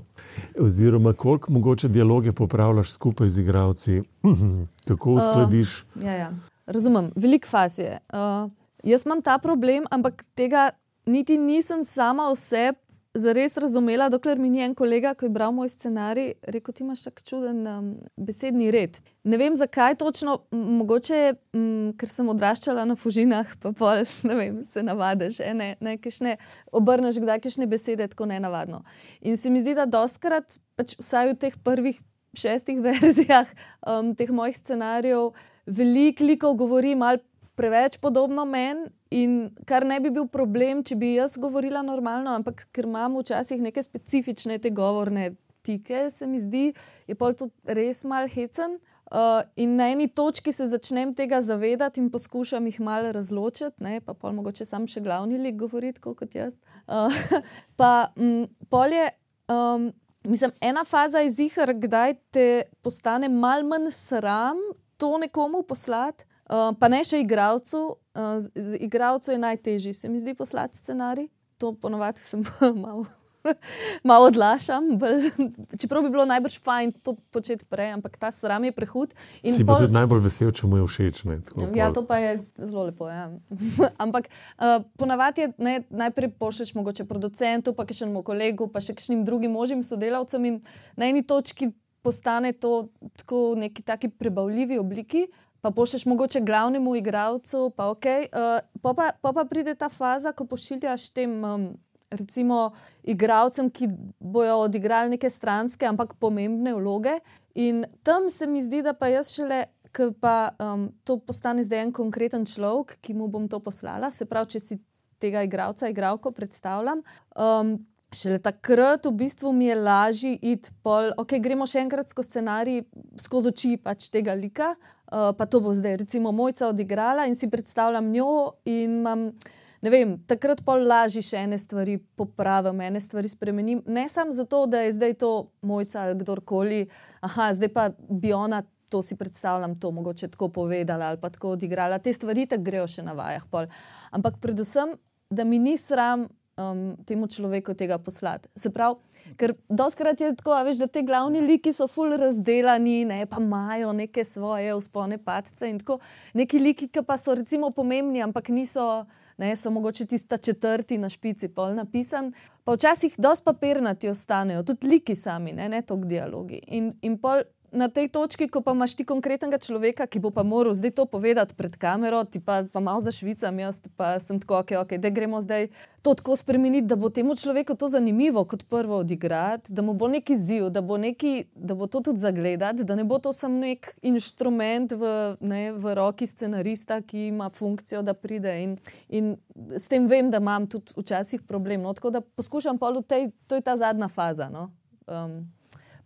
Oziroma, koliko mogoče dialoge popravljaš skupaj z igravci, kako uskladiš? Ja, ja. Razumem, veliko faz je. Uh, jaz imam ta problem, ampak tega niti nisem sama oseb zares razumela, dokler mi ni en kolega, ki je bral moj scenarij, rekel: Ti imaš tako čuden um, besedni red. Ne vem zakaj točno, mogoče m, ker sem odraščala na fužinah, pa pol, ne vem, se navadiš, e, ne, ne, kakšne, obrneš kdaj kakšne besede tako nenavadno. In se mi zdi, da doskrat, pač vsaj v teh prvih šestih verzijah um, teh mojih scenarijev, veliko likov govori malo preveč podobno meni. In kar ne bi bil problem, če bi jaz govorila normalno, ampak ker imam včasih neke specifične te govorne tike, se mi zdi, je pol to res mal hecen. Uh, in na eni točki se začnem tega zavedati in poskušam jih malo razločiti, ne, pa pol mogoče sam še glavni lik govoriti, kot jaz. Uh, pa m, pol je. Um, Mislim, ena faza je zihar, kdaj te postane mal manj sram to nekomu poslati, uh, pa ne še igravcu. Uh, z, z igravcu je najtežji, se mi zdi, poslati scenarij. To ponovadi sem malo. Malo odlašam, čeprav bi bilo najbrž fajn to početi prej, ampak ta sram je prehud. in Si pa pol- tudi najbolj vesel, če mu je všeč. Ne, tako Ja, pol. to pa je zelo lepo. Ja. Ampak uh, ponavadi je ne, najprej pošlješ mogoče producentu, pa še enemu kolegu, pa še kakšnim drugim možim sodelavcem in na eni točki postane to tako v neki taki prebavljivi obliki. Pa pošlješ mogoče glavnemu igralcu, pa ok. Uh, pa, pa, pa pa pride ta faza, ko pošiljaš tem. Um, Recimo, igravcem, ki bojo odigrali neke stranske, ampak pomembne vloge. In tam se mi zdi, da pa jaz šele, ki pa um, to postane zdaj en konkreten človek, ki mu bom to poslala. Se pravi, če si tega igralca, igralko predstavljam. Um, Šele takrat v bistvu mi je lažje iti pol, ok, gremo še enkrat skozi scenarij, skozi oči pač tega lika, uh, pa to bo zdaj recimo mojca odigrala in si predstavljam njo in imam. Ne vem, takrat pa lažje še ene stvari popravim, ene stvari spremenim. Ne samo zato, da je zdaj to mojca ali kdorkoli, aha, zdaj pa bi ona to si predstavljam, to mogoče tako povedala ali pa tako odigrala. Te stvari tako grejo še na vajah. Pol. Ampak predvsem, da mi ni sram um, temu človeku tega poslati. Se pravi, ker doskrat je tako, veš, da te glavni liki so ful razdelani, ne, pa imajo neke svoje uspone, padce in tako. Neki liki, ki pa so recimo pomembni, ampak niso. Ne, so mogoče tista četrti na špici pol napisan, pa včasih dosti papirnati ostanejo, tudi liki sami, ne, ne toliko dialogi. In, in pol na tej točki, ko pa imaš ti konkretnega človeka, ki bo pa moral zdaj to povedati pred kamero, ti pa, pa malo zašvicam, jaz pa sem tako, ok, okay da gremo zdaj to tako spremeniti, da bo temu človeku to zanimivo kot prvo odigrati, da mu bo neki ziv, da bo, neki, da bo to tudi zagledati, da ne bo to samo nek inštrument v, ne, v roki scenarista, ki ima funkcijo, da pride. In, in s tem vem, da imam tudi včasih problem. No, tako da poskušam pa v tej, to je ta zadnja faza. No. Um,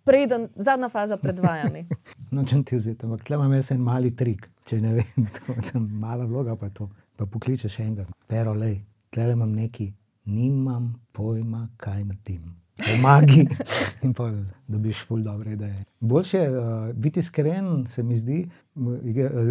Preden, zadnja faza predvajanja. Nočem ti vzeti, ampak tle imam jaz en mali trik, če ne vem, tako mala vloga pa to. Pa pokličeš enega, pero lej, tle imam neki, nimam pojma, kaj naredim. Pomagi in pa dobiš ful dobre ideje. Boljše je uh, biti iskren, se mi zdi.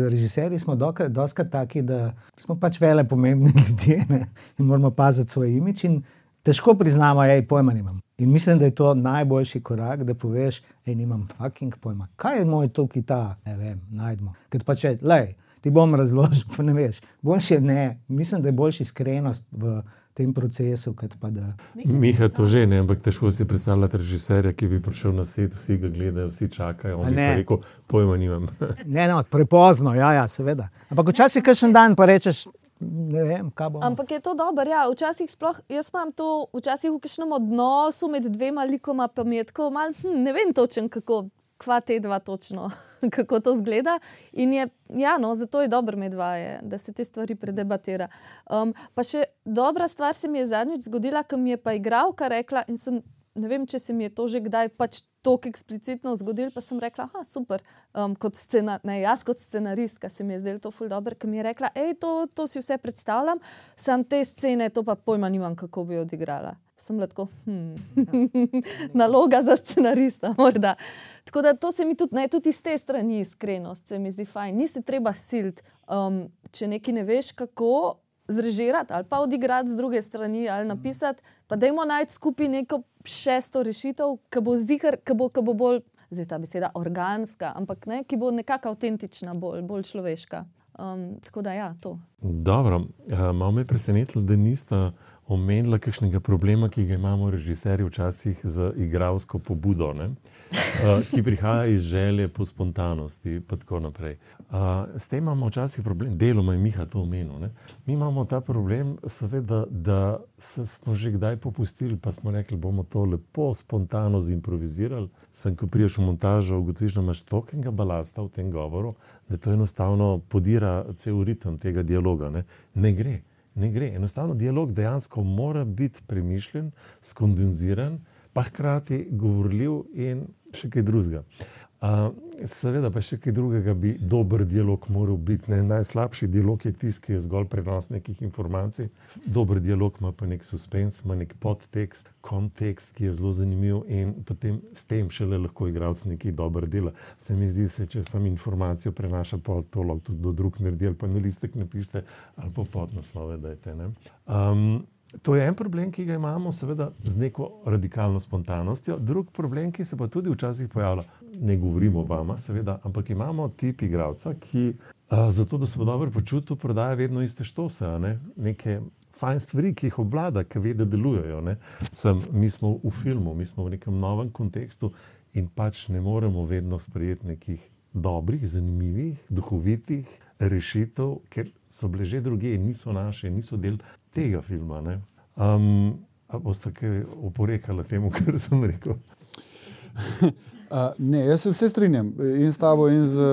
Režiserji smo doskrat taki, da smo pač vele pomembni ljudje ne? in moramo paziti svoj imič. In težko priznamo, da je pojma nimam. In mislim, da je to najboljši korak, da poveš, da nimam fucking pojma. Kaj je moj tukaj ta, ne vem, najdemo. Ker pa če, lej, ti bom razložil, pa ne veš. Boljše ne, mislim, da je boljša iskrenost v tem procesu, kot pa da. Miha to že ne, ampak težko si predstavljati režiserja, ki bi prišel na svet, vsi ga gledajo, vsi čakajo. On pa rekel, pojma nimam. Ne, no, prepozno, ja, ja seveda. Ampak včasih kakšen dan pa rečeš, ne vem, kaj bo. Ampak je to dobro, ja. Včasih sploh, jaz imam to, včasih v kakšnem odnosu med dvema likoma, pa mi je tako malo, hm, ne vem točen, kako. Kva te dva točno, kako to zgleda. In je, ja, no, zato je dobro med dvaje, da se te stvari predebatira. Um, pa še dobra stvar se mi je zadnjič zgodila, ko mi je pa igralka rekla, in sem, ne vem, če se mi je to že kdaj pač tako eksplicitno zgodilo, pa sem rekla, ah, super. Um, kot scena, ne, jaz kot scenaristka se mi je zdelo to ful dobro, ker mi je rekla, hej, to, to si vse predstavljam, sam te scene, to pa pojma nimam, kako bi odigrala. sem lahko, hm, naloga za scenarista, morda. Tako da to se mi tudi, ne, tudi iz te strani iskrenost, se mi zdi fajn. Ni se treba siliti, um, če nekaj ne veš, kako zrežirati ali pa odigrati z druge strani ali napisati, pa dajmo najti skupaj neko šesto rešitev, ki bo zihar, ki bo, bo bolj, zdaj ta beseda, organska, ampak ne, ki bo nekako avtentična, bolj, bolj človeška. Um, tako da ja, to. Dobro, uh, malo me je presenetilo, da nista omenila kakšnega problema, ki ga imamo režiserji včasih z igralsko pobudo, ne? Uh, ki prihaja iz želje po spontanosti in tako naprej. Uh, s tem imamo včasih problem, deloma je Miha to omenil. Ne? Mi imamo ta problem, seveda, da smo že kdaj popustili, pa smo rekli, bomo to lepo spontano zimprovizirali. Sem, ko priješ v montažo, ugotoviš, da imaš tolikega balasta v tem govoru, da to enostavno podira cel ritem tega dialoga. Ne, ne gre. Ne gre. Enostavno dialog dejansko mora biti premišljen, skondenziran, pa hkrati govorljiv in še kaj drugega. Uh, seveda, pa še kaj drugega bi dober dialog moral biti. Ne? Najslabši dialog je tisti, ki je zgolj prenos nekih informacij. Dober dialog ima pa nek suspens, ima nek podtekst, kontekst, ki je zelo zanimiv in potem s tem šele lahko igralec nekaj dobro dela. Se mi zdi, da če sam informacijo prenaša, pa to lahko tudi do drug naredi, ali pa na listek napišete, ali pa podnaslove dajte. Um, To je en problem, ki ga imamo, seveda, z neko radikalno spontanostjo. Drug problem, ki se pa tudi včasih pojavlja, ne govorimo o vama, seveda, ampak imamo tip igralca, ki a, zato, da se bo dobro počutil, prodaja vedno iste štose, ne? neke fajn stvari, ki jih obvlada, ki ve, da delujejo. Sem, mi smo v filmu, mi smo v nekem novem kontekstu in pač ne moremo vedno sprejeti nekih dobrih, zanimivih, duhovitih rešitev, ker so bile že druge, niso naše, niso del tega filma. Ne? Um, a boste kaj oporekali temu, kar sem rekel? Uh, ne, jaz se vse strinjam in s tabo, in z,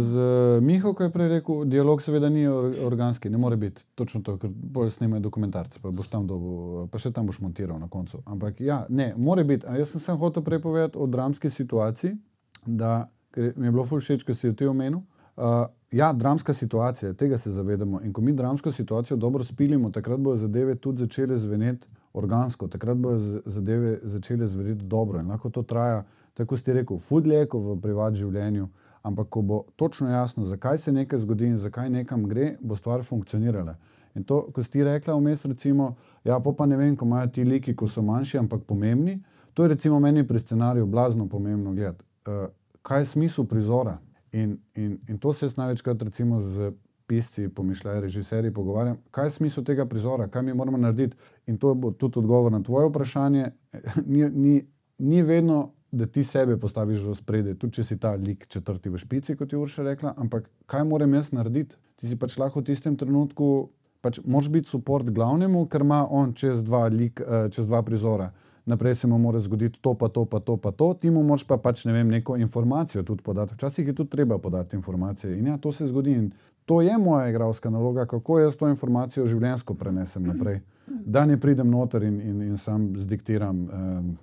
z Miho, ki je prej rekel, dialog seveda ni organski, ne more biti točno to, ker bolj snemajo dokumentarce, pa boš tam dobil, pa še tam boš montiral na koncu. Ampak ja, ne, more biti. A jaz sem, sem hotel prej povedati o dramski situaciji, da mi je bilo všeč, kar si jo ti omenil. Uh, Ja, dramska situacija, tega se zavedamo. In ko mi dramsko situacijo dobro spilimo, takrat bodo zadeve tudi začele zveneti organsko, takrat bodo zadeve začele zveneti dobro. In lahko to traja, tako ste rekel, fudlje, kot v privat življenju. Ampak ko bo točno jasno, zakaj se nekaj zgodi in zakaj nekam gre, bo stvar funkcionirala. In to, ko ste rekli vmes, recimo, ja, pa ne vem, ko imajo ti liki, ko so manjši, ampak pomembni. To je recimo meni pri scenariju blazno pomembno gledati. Uh, kaj je smisel prizora? In, in, in to se jaz največkrat, recimo, z pisci, pomišljajo, režiserji, pogovarjam, kaj je smisel tega prizora, kaj mi moramo narediti. In to bo tudi odgovor na tvoje vprašanje. Ni, ni, ni vedno, da ti sebe postaviš v spredje, tudi če si ta lik četrti v špici, kot je Urša rekla, ampak kaj moram jaz narediti? Ti si pač lahko v tistem trenutku, pač moraš biti podpor glavnemu, ker ima on čez dva, lik, eh, čez dva prizora naprej se mu mora zgoditi to, pa to, pa to, pa to, ti mu moraš pa pač ne vem, neko informacijo tudi podati. Včasih je tudi treba podati informacije in ja, to se zgodi. In to je moja igralska naloga, kako jaz to informacijo življenjsko prenesem naprej. Da ne pridem noter in, in, in sam zdiktiram. Um,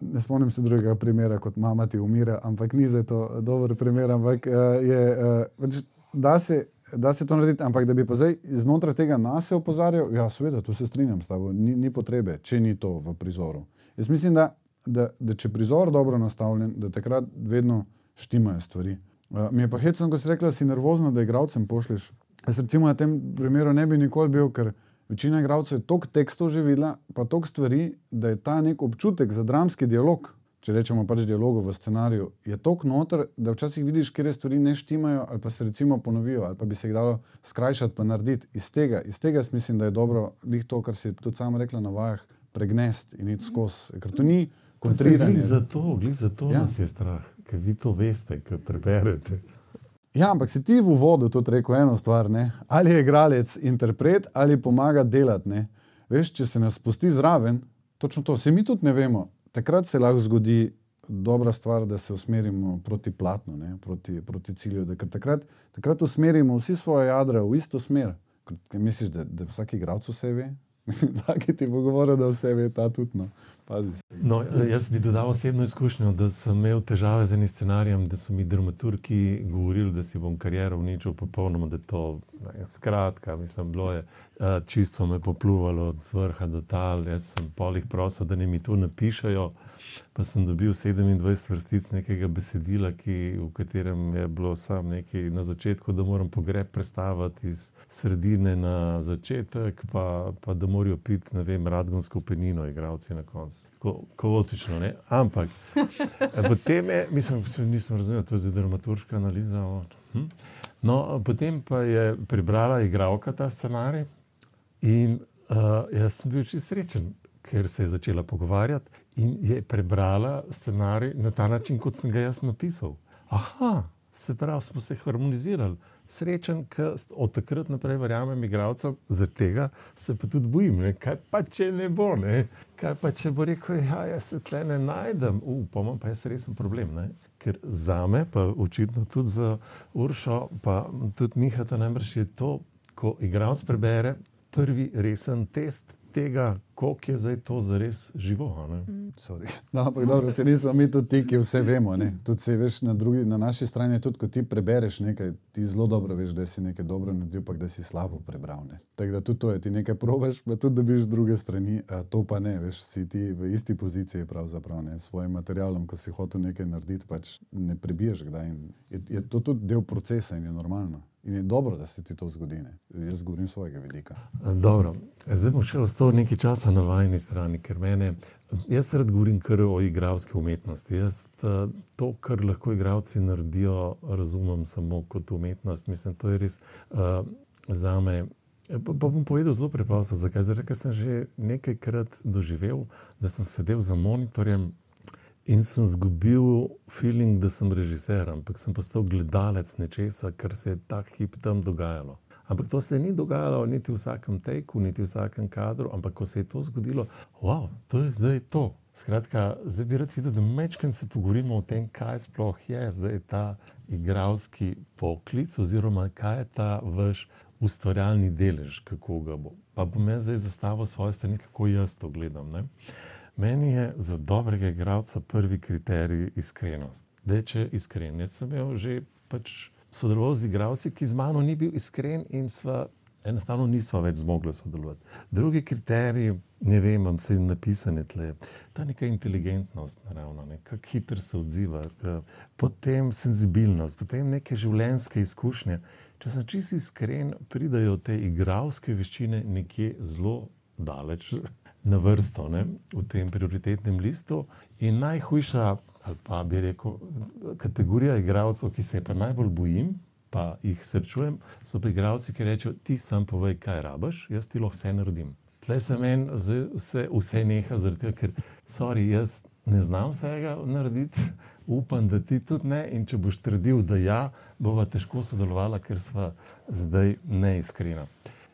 ne spomnim se drugega primera, kot mama ti umira, ampak ni za to dober primer. Ampak uh, je, uh, da se da se to naredi, ampak da bi pa zdaj znotraj tega nas opozarjal, ja, seveda, tu se strinjam s tabo, ni, ni potrebe, če ni to v prizoru. Jaz mislim, da, da, da če prizor dobro nastavljen, da takrat vedno štimajo stvari. Uh, mi je pa hecno, ko si rekel, da si nervozno, da igralcem pošlješ. Jaz recimo na tem primeru ne bi nikoli bil, ker večina igralcev je toliko tekstov že videla, pa toliko stvari, da je ta nek občutek za dramski dialog če rečemo pač dialogu v scenariju, je tako noter, da včasih vidiš, kje stvari ne štimajo, ali pa se recimo ponovijo, ali pa bi se jih dalo skrajšati, pa narediti. Iz tega, iz tega mislim, da je dobro, da to, kar si tudi sam rekla na vajah, pregnesti in iti skozi. Ker to ni kontriranje. Zato, zato ja. nas je strah, ker vi to veste, ker preberete. Ja, ampak si ti v uvodu tudi rekel eno stvar, ne? ali je igralec interpret ali pomaga delati. Veš, če se nas spusti zraven, točno to, se mi tudi ne vemo takrat se lahko zgodi dobra stvar, da se usmerimo proti platnu, ne, proti, proti cilju. Da, takrat, takrat usmerimo vsi svoje jadra v isto smer. Kaj misliš, da, da vsak igralec vse ve? Mislim, da ti bo govoril, da vse ve ta tudi. No. Pazi. No, jaz bi dodal osebno izkušnjo, da sem imel težave z enim scenarijem, da so mi dramaturgi govorili, da si bom kariero uničil, popolnoma, da je to ne, skratka, mislim, bilo je uh, čisto me popluvalo od vrha do tal. Jaz sem polih prosil, da ne mi to napišajo. Pa sem dobil 27 vrstic nekega besedila, ki, v katerem je bilo samo nekaj na začetku, da moram pogreb predstaviti iz sredine na začetek, pa, pa da morajo piti, ne vem, radgonsko penino, igravci na koncu. Ko, kaotično, ne? Ampak potem je, mislim, nisem razumel, to je zdaj dramaturška analiza. O, hm? No, potem pa je prebrala igralka ta scenarij in uh, jaz sem bil čisto srečen, ker se je začela pogovarjati in je prebrala scenarij na ta način, kot sem ga jaz napisal. Aha, se pravi, smo se harmonizirali. Srečen, ker od takrat naprej verjamem igralcev, zaradi tega se pa tudi bojim. Ne? Kaj pa če ne bo, ne? kaj pa če bo rekel, da ja, se tle ne najdem, upam, pa je resen problem. Ne? Ker za me, pa očitno tudi za Uršo, pa tudi Miha, ta najbrž je to, ko igralec prebere prvi resen test, tega, koliko je zdaj to zares živo. No, ampak dobro, se nismo mi tudi ti, ki vse vemo. Tudi, se, veš, na, drugi, na naši strani tudi, ko ti prebereš nekaj, ti zelo dobro veš, da si nekaj dobro naredil, pa da si slabo prebral. Tako da tudi to je, ti nekaj probaš, pa tudi dobiš z druge strani, a to pa ne, veš, si ti v isti poziciji pravzaprav ne, s svojim materialom, ko si hotel nekaj narediti, pač ne prebiješ kdaj. Je, je to tudi del procesa in je normalno. In je dobro, da se ti to zgodi. Ne? Jaz govorim svojega vidika. Dobro. Zdaj bom še ostal nekaj časa na vajni strani, ker mene, jaz rad govorim kar o igralski umetnosti. Jaz to, kar lahko igravci naredijo, razumem samo kot umetnost. Mislim, to je res uh, za me. Pa, pa bom povedal zelo preprosto, zakaj. Tega, ker sem že nekajkrat doživel, da sem sedel za monitorjem In sem izgubil feeling, da sem režiser, ampak sem postal gledalec nečesa, kar se je ta hip tam dogajalo. Ampak to se ni dogajalo niti v vsakem teku, niti v vsakem kadru, ampak ko se je to zgodilo, wow, to je zdaj to. Skratka, zdaj bi rad videl, da mečkaj se pogovorimo o tem, kaj sploh je zdaj ta igralski poklic, oziroma kaj je ta vaš ustvarjalni delež, kako ga bo. Pa bom jaz zdaj zastavil svoje stanje, kako jaz to gledam. Ne? Meni je za dobrega igralca prvi kriterij iskrenost. Da, če je iskren, jaz sem imel že pač sodeloval z igralci, ki z mano ni bil iskren in sva enostavno nisva več zmogla sodelovati. Drugi kriterij, ne vem, vam se napisane tle, ta neka inteligentnost, naravno, ne, kako hitro se odziva, potem senzibilnost, potem neke življenjske izkušnje. Če sem čisto iskren, pridajo te igralske veščine nekje zelo daleč na vrsto ne, v tem prioritetnem listu. In najhujša, ali pa bi rekel, kategorija igralcev, ki se je pa najbolj bojim, pa jih srečujem, so pa igralci, ki rečejo: Ti sam povej, kaj rabaš, jaz ti lahko vse naredim. Tle se meni vse, vse neha, tega, ker sorry, jaz ne znam vsega narediti. Upam, da ti tudi ne, in če boš trdil, da ja, bova težko sodelovala, ker sva zdaj neiskrena.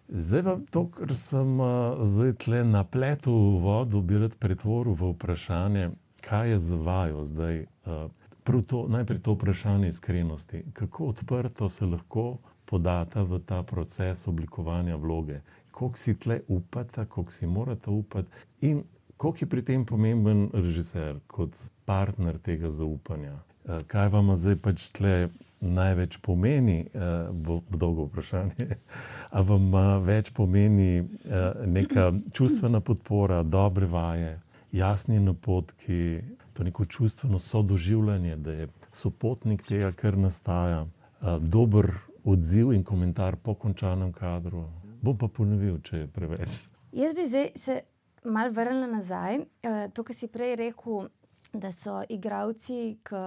Zdaj pa to, kar sem uh, zdaj tle na pletu v vodu, bi rad pretvoril v vprašanje, kaj je za vaju zdaj. Uh, to, najprej to vprašanje iskrenosti. Kako odprto se lahko podata v ta proces oblikovanja vloge, koliko si tle upate, koliko si morate upati in koliko je pri tem pomemben režiser kot partner tega zaupanja. Uh, kaj vam zdaj pač tle največ pomeni, uh, bo dolgo vprašanje. A vam uh, več pomeni uh, neka čustvena podpora, dobre vaje, jasni napotki, to neko čustveno sodoživljanje, da je sopotnik tega, kar nastaja, dober odziv in komentar po končanem kadru. Bom pa ponovil, če je preveč. Jaz bi zdaj se mal vrnila nazaj. To, kar si prej rekel, da so igravci, ki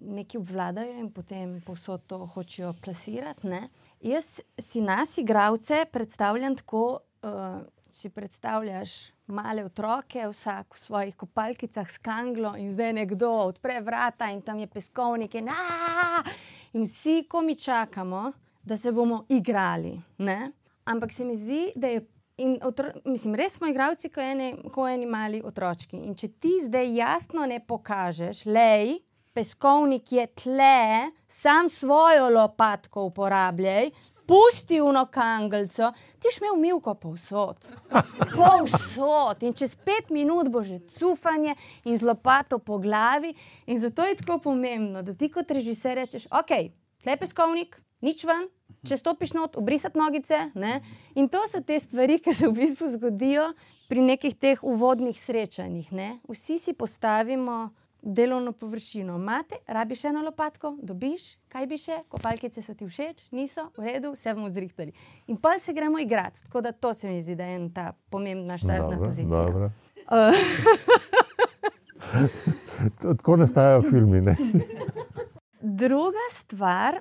nekaj obvladajo in potem posod to hočejo plasirati. Ne? Jaz si nas, igravce, predstavljam tako, uh, si predstavljaš male otroke, vsak v svojih kopalkicah s kanglo in zdaj nekdo odpre vrata in tam je peskovnik in, in vsi, ko mi čakamo, da se bomo igrali. Ne? Ampak se mi zdi, da je In mislim, res smo igravci, kot eni, ko eni mali otroci. In če ti zdaj jasno ne pokažeš, lej, peskovnik je tle, sam svojo lopatko uporabljaj, pusti uno kangelco, ti imel milko povsod. Povsod. In čez pet minut bo že cufanje in z lopato po glavi. In zato je tako pomembno, da ti kot režiser rečeš, ok, tle peskovnik, nič ven. Če stopiš not, obrisati nogice. Ne? In to so te stvari, ki se v bistvu zgodijo pri nekih teh uvodnih srečanjih. Ne? Vsi si postavimo delovno površino. Imate, rabiš eno lopatko, dobiš, kaj bi še, kopalkice so ti všeč, niso, v redu, vse bomo zrihtali. In pa se gremo igrati. Tako da to se mi zdi, da je ena pomembna štartna Dobro, pozicija. dobro. Uh, Tako nastajajo filmi. Druga stvar,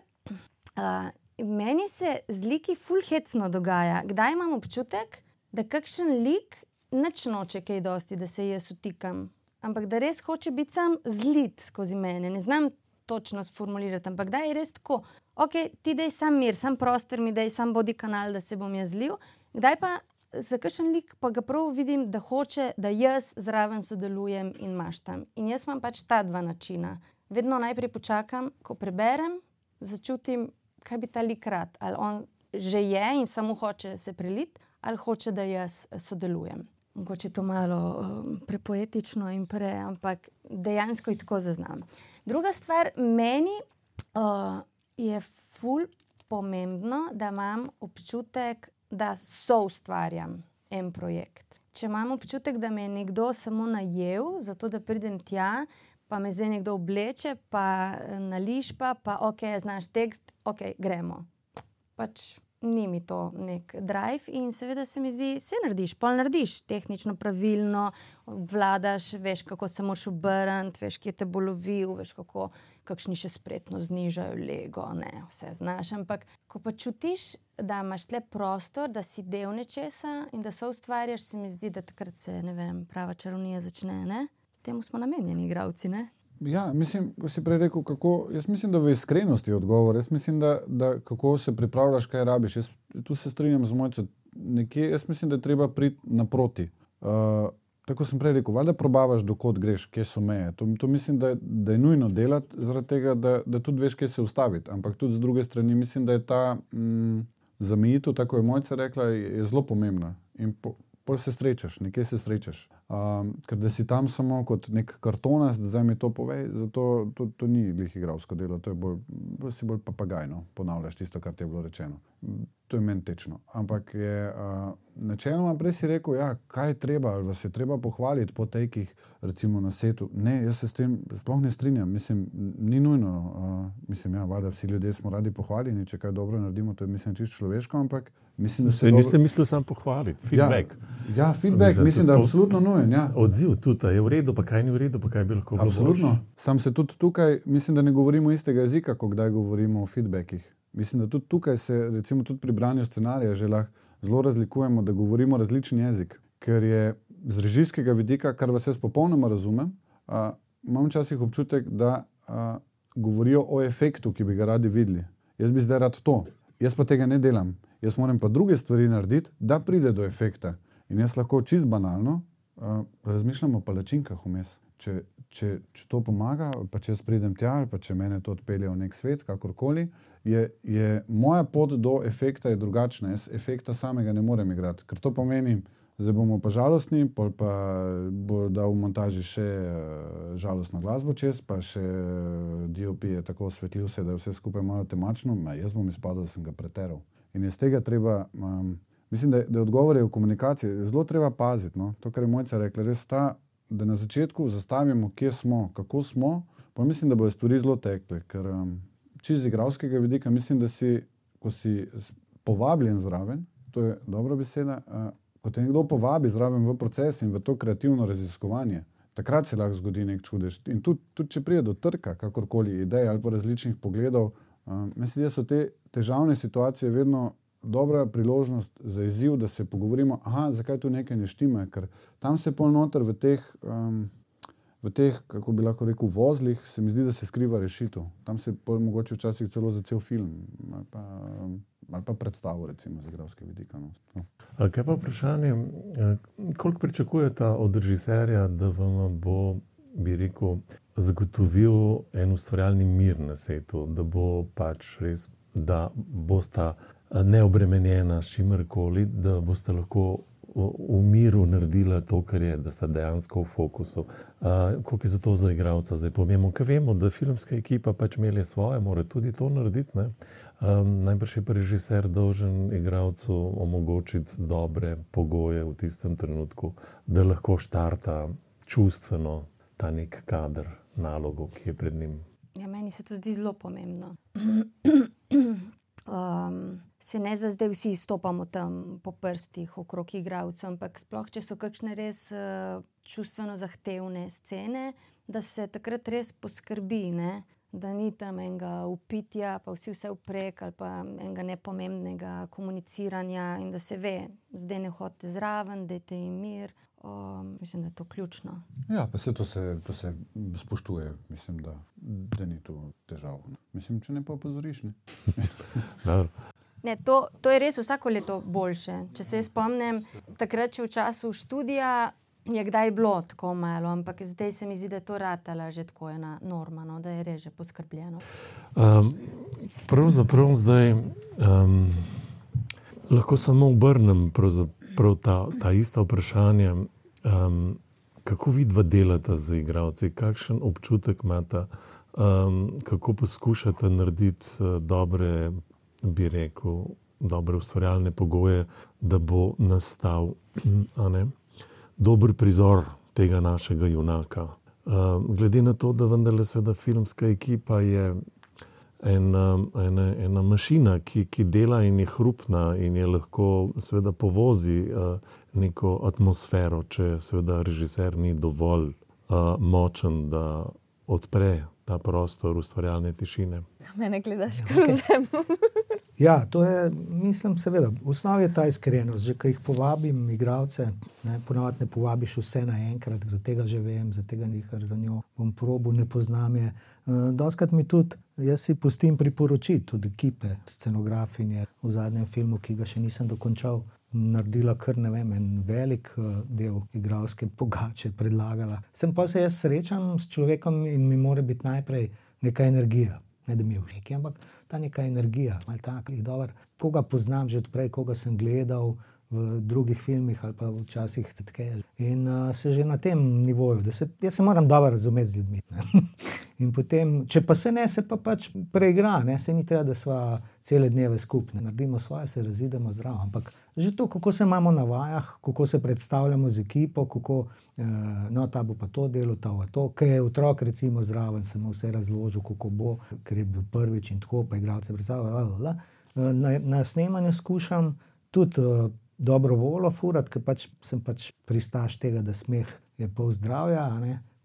uh, meni se z liki fulhecno dogaja. Kdaj imam občutek, da kakšen lik neč noče kaj dosti, da se jaz utikam, ampak da res hoče biti sam zlit skozi mene. Ne znam točno sformulirati, ampak da je res tako. Ok, ti daj sam mir, sam prostor mi daj, sam bodi kanal, da se bom jaz zlil. Kdaj pa za kakšen lik pa ga prav vidim, da hoče, da jaz zraven sodelujem in maštam. In jaz imam pač ta dva načina. Vedno najprej počakam, ko preberem, začutim, kaj bi ta lik rad. Ali on že je in samo hoče se preliti, ali hoče, da jaz eh, sodelujem. Mogoče je to malo um, prepoetično in pre, ampak dejansko je tako zaznam. Druga stvar, meni uh, je ful pomembno, da imam občutek, da so ustvarjam en projekt. Če imam občutek, da me je nekdo samo najel, zato da pridem tja, pa me zdaj nekdo obleče, pa eh, nališpa, pa ok, znaš tekst, ok, gremo. Pač ni mi to nek drive in seveda se mi zdi, se narediš, pol narediš, tehnično pravilno, vladaš, veš, kako se moraš obrniti, veš, kje te bo lovil, veš, kako kakšni še spretno znižajo lego, ne, vse znaš. Ampak, ko pa čutiš, da imaš tle prostor, da si del nečesa in da so ustvarjaš, se mi zdi, da takrat se, ne vem, prava čarovnija začne, ne? Temu smo namenjeni, igravci, ne? Ja, mislim, si prej rekel, kako. Jaz mislim, da v iskrenosti je odgovor. Jaz mislim, da, da kako se pripravljaš, kaj rabiš. Jaz tu se strinjam z mojcem. Nekje, jaz mislim, da je treba priti naproti. Uh, tako sem prej rekel, valjda probavaš, dokot greš, kje so meje. To, to mislim, da da je nujno delati, zaradi tega, da, da tudi veš, kje se ustaviti. Ampak tudi z druge strani mislim, da je ta mm, zamejitev, tako je mojca rekla, je, je zelo pomembna. In po, Pol se srečaš, nekje se srečaš. Um, ker da si tam samo kot nek kartonast, da zdaj mi to povej, zato to, to ni glih igralsko delo, to je bolj, bolj, si bolj papagajno, ponavljaš tisto, kar ti je bilo rečeno. To je meni tečno. Ampak je uh, načeloma prej si rekel, ja, kaj je treba, ali vas je treba pohvaliti po tekih, recimo na setu. Ne, jaz se s tem sploh ne strinjam, mislim, ni nujno. Uh, mislim, ja, valjda vsi ljudje smo radi pohvaljeni, če kaj dobro naredimo, to je mislim čisto človeško, ampak mislim, da se Se nisem mislil samo pohvaliti, feedback. Ja, ja feedback, mislim, da je absolutno nujen. Ja. Odziv tudi, je v redu, pa kaj ni v redu, pa kaj bi lahko bilo Absolutno. boljše. Sam se tudi tukaj, mislim, da ne govorimo istega jezika, ko kdaj govorimo o feedbackih. Mislim, da tudi tukaj se, recimo tudi pri branju scenarija, že lahko zelo razlikujemo, da govorimo različen jezik. Ker je z režijskega vidika, kar vas jaz popolnoma razumem, a, imam včasih občutek, da a, govorijo o efektu, ki bi ga radi videli. Jaz bi zdaj rad to, jaz pa tega ne delam. Jaz moram pa druge stvari narediti, da pride do efekta. In jaz lahko čist banalno uh, razmišljam o palačinkah vmes. Če, če, če to pomaga, pa če jaz pridem tja, pa če me to odpelje v nek svet, kakorkoli, je, je moja pot do efekta drugačna. Jaz efekta samega ne morem igrati, ker to pomeni, zdaj bomo pa žalostni, pol pa bo dal v montaži še uh, žalostno glasbo čez, pa še uh, DOP je tako osvetlil se, da je vse skupaj malo temačno, ma, jaz bom izpadel, da sem ga preteral. In iz tega treba. Um, Mislim, da, da odgovor je v komunikaciji. Zelo treba paziti. No? To, kar je mojca rekla, res ta, da na začetku zastavimo, kje smo, kako smo. Pa mislim, da bodo stvari zelo tekle. Ker um, čez igralskega vidika mislim, da si, ko si povabljen zraven, to je dobra beseda, uh, ko te nekdo povabi zraven v proces in v to kreativno raziskovanje. Takrat se lahko zgodi nek čudež. In tudi, tudi če pride do trka, kakorkoli idej ali pa različnih pogledov, um, mislim, da so te težavne situacije vedno dobra priložnost za izziv, da se pogovorimo, aha, zakaj tu nekaj ne štima, ker tam se pol noter v teh, um, v teh, kako bi lahko rekel, vozlih, se mi zdi, da se skriva rešitev. Tam se pol mogoče včasih celo za cel film ali pa, ali pa predstavo, recimo, z igralskega vidika. No. A Kaj pa vprašanje, koliko pričakujete od režiserja, da vam bo, bi rekel, zagotovil en ustvarjalni mir na svetu, da bo pač res, da bosta neobremenjena s čimerkoli, da boste lahko v miru naredila to, kar je, da sta dejansko v fokusu. Uh, Kako je za to za igralca zdaj pomembno? Ker vemo, da filmska ekipa pač melje svoje, mora tudi to narediti. Um, najbrž je pa režiser dolžen igralcu omogočiti dobre pogoje v tistem trenutku, da lahko štarta čustveno ta nek kader, nalogo, ki je pred njim. Ja, meni se to zdi zelo pomembno. Um, se ne zdaj vsi stopamo tam po prstih okrog igralcev, ampak sploh, če so kakšne res uh, čustveno zahtevne scene, da se takrat res poskrbi, ne? da ni tam enega upitja, pa vsi vse uprek ali pa enega nepomembnega komuniciranja in da se ve, zdaj ne hodite zraven, dajte jim mir. Um, mislim, da je to ključno. Ja, pa se to, se to se spoštuje, mislim, da, da ni to težava. Mislim, če ne pa opozoriš. Ne, to, to je res vsako leto boljše. Če se spomnim, takrat, če v času študija je kdaj bilo tako malo, ampak zdaj se mi zdi, da je to ratala že tako ena norma, no, da je res že poskrbljeno. Um, pravzaprav zdaj um, lahko samo obrnem ta, ta ista vprašanja. Um, kako vidva delata z igravci, kakšen občutek imata, um, kako poskušate narediti uh, dobre bi rekel, dobre ustvarjalne pogoje, da bo nastal ne, dober prizor tega našega junaka. Uh, glede na to, da vendarle sveda filmska ekipa je ena, ena, ena mašina, ki, ki dela in je hrupna in je lahko seveda povozi uh, neko atmosfero, če seveda režiser ni dovolj uh, močen, da odpre ta prostor ustvarjalne tišine. Mene gledaš kruzem. Ja, to je, mislim, seveda, v osnovi je ta iskrenost. Že ko jih povabim, igravce, ponovadi ne povabiš vse naenkrat, za tega že vem, za tega nekaj za njo bom probo, ne poznam je. Uh, Doskrat mi tudi, jaz si pustim priporočiti, tudi ekipe, scenografinje v zadnjem filmu, ki ga še nisem dokončal. Naredila kar ne vem, en velik uh, del igralske pogače, predlagala. Sem pa se jaz srečam s človekom in mi mora biti najprej neka energija, ne da mi je všeč, ampak ta neka energija, ali tako, ki je dobro. Koga poznam že odprej, koga sem gledal v drugih filmih ali pa včasih citke. In uh, se že na tem nivoju, da se, se moram dobro razumeti z ljudmi. Potem, če pa se ne, se pa pač preigra, ne? se ni treba, da smo cele dneve skupaj, naredimo svoje, se razidemo zdravo. Ampak že to, kako se imamo na vajah, kako se predstavljamo z ekipo, kako eh, no, ta bo pa to delo, ta bo to, ker je otrok, recimo, zraven, sem vse razložil, kako bo, ker je bil prvič in tako, pa igralce predstavljajo. Na, na snemanju skušam tudi. Eh, dobro voljo furati, ker pač sem pač pristaš tega, da smeh je pol zdravja,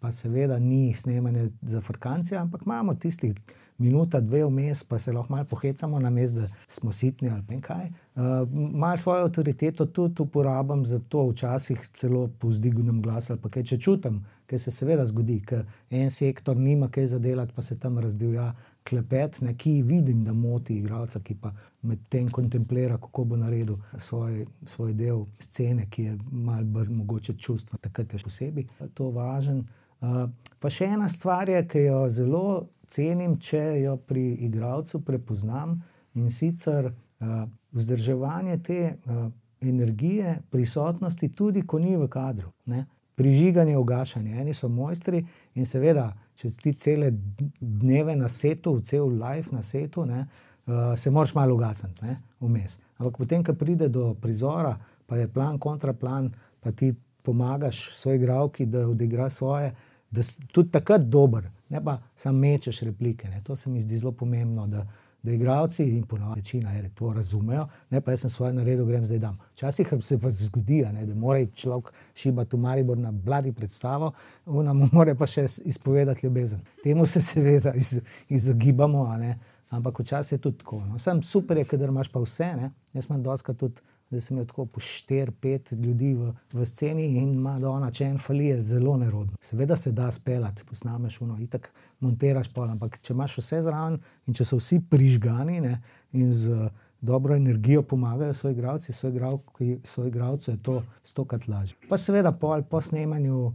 pa seveda ni snemanje za frkancije, ampak imamo tistih minuta, dve vmes, pa se lahko malo pohecamo na mestu, da smo sitni ali kaj. Uh, Malo svojo avtoriteto tudi uporabljam za to, včasih celo povzdignem glas ali kaj, če čutim, kaj se seveda zgodi, ker en sektor nima kaj zadelati, pa se tam razdivja klepet, neki vidim, da moti igralca, ki pa medtem kontemplira, kako bo naredil svoj, svoj del scene, ki je malo bolj mogoče čustva, takrat je posebej to važen. Uh, pa še ena stvar je, ki jo zelo cenim, če jo pri igralcu prepoznam in sicer uh, vzdrževanje te uh, energije, prisotnosti, tudi ko ni v kadru. Ne? Prižiganje, ugašanje. Eni so mojstri in seveda če si cele dneve na setu, cel life na setu, ne, uh, se moraš malo ugasniti, vmes. Ampak potem, ko pride do prizora, pa je plan, kontraplan, pa ti pomagaš svoj igravki, da odigra svoje, da si tudi takrat dober, ne pa samo mečeš replike. Ne. To se mi zdi zelo pomembno da igravci in ponovno večina je to razumejo, ne pa jaz sem svoje naredil, grem zdaj dam. Včasih se pa zgodi, ne, da mora človek šibati v Maribor na bladi predstavo, nam mora pa še izpovedati ljubezen. Temu se seveda iz, izogibamo, ampak včasih je tudi tako. No. Sam super je, ker imaš pa vse, ne. jaz imam doska tudi da sem imel tako po 4-5 ljudi v, v sceni in ima do ona, če en fali, je zelo nerodno. Seveda se da speljati, posnameš uno, itak montiraš pol, ampak če imaš vse zraven in če so vsi prižgani ne, in z dobro energijo pomagajo svojim igralcem, svojim igralcem je to stokrat lažje. Pa seveda pol po snemanju.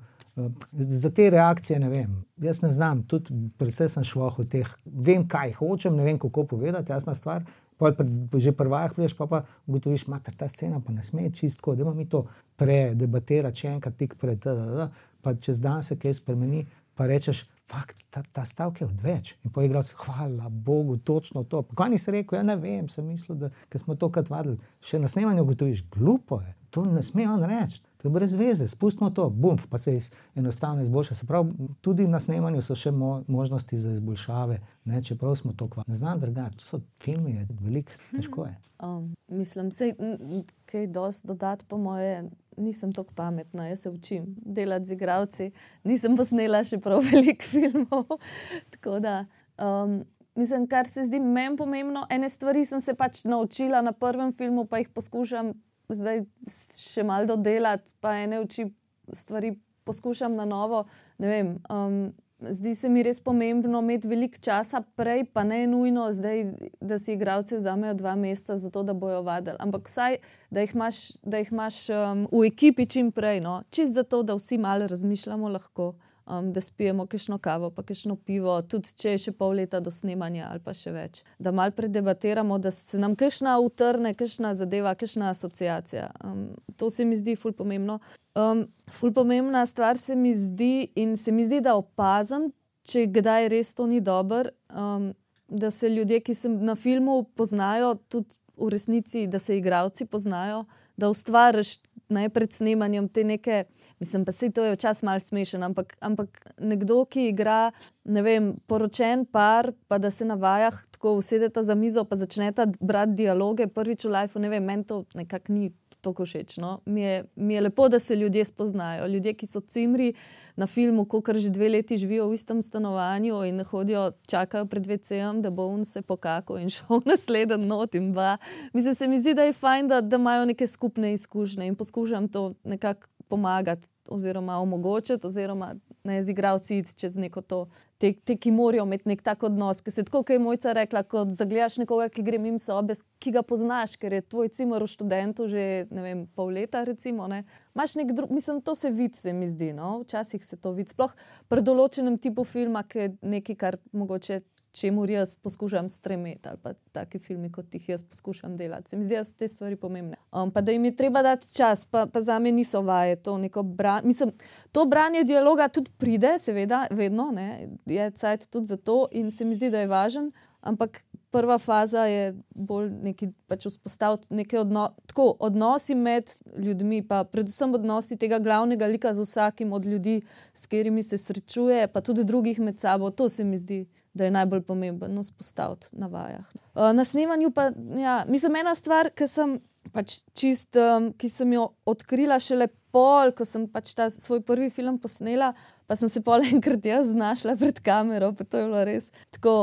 Za te reakcije ne vem. Jaz ne znam, tudi predvsem sem šlo v teh, vem, kaj hočem, ne vem, kako povedati, jasna stvar. Pol pred, že prvajah priješ, pa pa ugotoviš, da ta scena pa ne sme čistko, da mi to predebatirati še enkrat tik pred, da, da, da, pa čez dan se kaj spremeni, pa rečeš, fakt, ta, ta stavek je odveč. In poigral si, hvala Bogu, točno to. Kaj nisi rekel, ja ne vem, sem mislil, da smo to kad vadili. Še na snemanju ugotoviš, glupo je, to ne sme on reči. To je brez veze, spustimo to, bum, pa se iz, enostavno izboljša. Se pravi, tudi na snemanju so še mo možnosti za izboljšave, ne, čeprav smo to kvaliteti. Ne znam drugače, to so filmi, je veliko, težko je. Um, mislim, je kaj dosti dodati, po moje, nisem tako pametna, jaz se učim delati z igravci, nisem pa snela še prav veliko filmov. tako da. Um, Mislim, kar se zdi meni pomembno, ene stvari sem se pač naučila na prvem filmu, pa jih poskušam zdaj še malo dodelati, pa ene oči stvari poskušam na novo. Vem, um, zdi se mi res pomembno imeti veliko časa prej, pa ne nujno zdaj, da si igravci vzamejo dva meseca za to, da bojo vadili. Ampak vsaj, da jih imaš, da jih imaš um, v ekipi čim prej, no? čist zato, da vsi malo razmišljamo lahko um, da spijemo kišno kavo, pa kišno pivo, tudi če je še pol leta do snemanja ali pa še več. Da mal predebatiramo, da se nam kišna utrne, kišna zadeva, kišna asociacija. Um, to se mi zdi ful pomembno. Um, ful pomembna stvar se mi zdi in se mi zdi, da opazim, če kdaj res to ni dobro, um, da se ljudje, ki se na filmu poznajo, tudi v resnici, da se igravci poznajo, da ustvariš ne, pred snemanjem te neke, mislim, pa se to je včasih malo smešen, ampak, ampak nekdo, ki igra, ne vem, poročen par, pa da se na vajah tako usedeta za mizo, pa začneta brati dialoge, prvič v lifeu, ne vem, meni to nekako ni tako všeč. No? Mi, mi je lepo, da se ljudje spoznajo. Ljudje, ki so cimri na filmu, ko kar že dve leti živijo v istem stanovanju in hodijo, čakajo pred VC-jem, da bo on se pokakal in šel naslednji not in dva. Mislim, se mi zdi, da je fajn, da, da imajo neke skupne izkušnje in poskušam to nekako pomagati oziroma omogočiti, oziroma ne z igravci iti čez neko to. Te, te, ki morajo imeti nek tak odnos, ki se tako, kot je mojca rekla, kot zagledaš nekoga, ki gre mimo sobe, ki ga poznaš, ker je tvoj cimer v študentu že vem, pol leta. Recimo, drug, mislim, to se vidi, se mi zdi. No? Včasih se to vidi, sploh pri določenem tipu filma, ki je nekaj, kar mogoče čemu jaz poskušam stremeti, ali pa taki filmi, kot jih jaz poskušam delati. Se mi zdi, da so te stvari pomembne. Um, pa da jim je treba dati čas, pa, pa za me niso vaje to neko branje. Mislim, to branje dialoga tudi pride, seveda, vedno ne? je cajt tudi za to in se mi zdi, da je važen. Ampak prva faza je bolj neki pač vzpostaviti neke odno tako, odnosi med ljudmi, pa predvsem odnosi tega glavnega lika z vsakim od ljudi, s katerimi se srečuje, pa tudi drugih med sabo. To se mi zdi da je najbolj pomemben vzpostaviti na vajah. Uh, na snemanju pa, ja, mislim, ena stvar, ki sem, pač čist, um, ki sem jo odkrila šele pol, ko sem pač ta svoj prvi film posnela, pa sem se pol enkrat jaz znašla pred kamero, pa to je bilo res tako,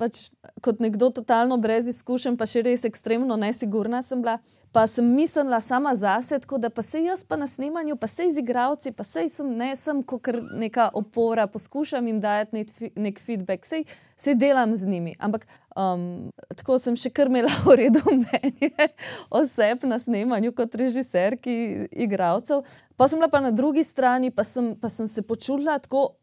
pač kot nekdo totalno brez izkušenj, pa še res ekstremno nesigurna sem bila pa sem mislila sama zase, tako da pa se jaz pa na snemanju, pa se izigravci, pa se sem, ne sem kot neka opora, poskušam jim dati nek, nek feedback, sej, sej delam z njimi. Ampak um, tako sem še kar imela v redu mnenje oseb na snemanju kot režiser, ki igravcev. Pa sem bila pa na drugi strani, pa sem, pa sem se počutila tako.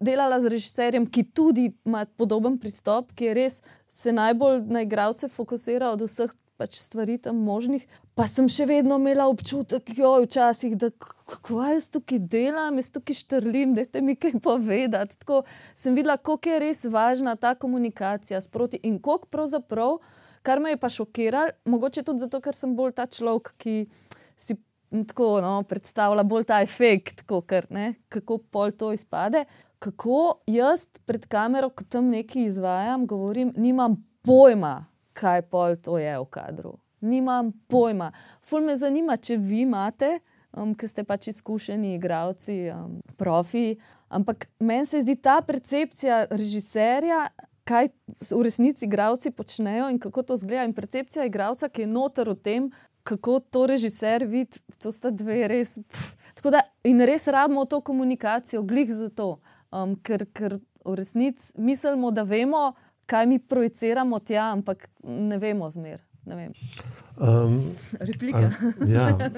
Delala z režiserjem, ki tudi ima podoben pristop, ki je res se najbolj na igralce fokusira od vseh pač stvari tam možnih. Pa sem še vedno imela občutek, jo, včasih, da kako jaz tukaj delam, jaz tukaj štrlim, da te mi kaj povedati. Tako sem videla, kako je res važna ta komunikacija sproti in koliko pravzaprav, kar me je pa šokiralo, mogoče tudi zato, ker sem bolj ta človek, ki si. Tako no, predstavlja bolj ta efekt, kar, ne, kako pol to izpade. Kako jaz pred kamero, ko tam nekaj izvajam, govorim, nimam pojma, kaj pol to je v kadru. Nimam pojma. Ful me zanima, če vi imate, um, ki ste pač izkušeni, igravci, um, profi. Ampak meni se zdi ta percepcija režiserja, kaj v resnici igravci počnejo in kako to zgleda. In percepcija igravca, ki je noter v tem, kako to režiser vidi, to sta dve res. Da, in res rabimo to komunikacijo, glih za to. Um, ker, ker v resnici mislimo, da vemo kaj mi projiciramo tja, ampak ne vemo zmer. ne vem. Um, Replika. a, ja,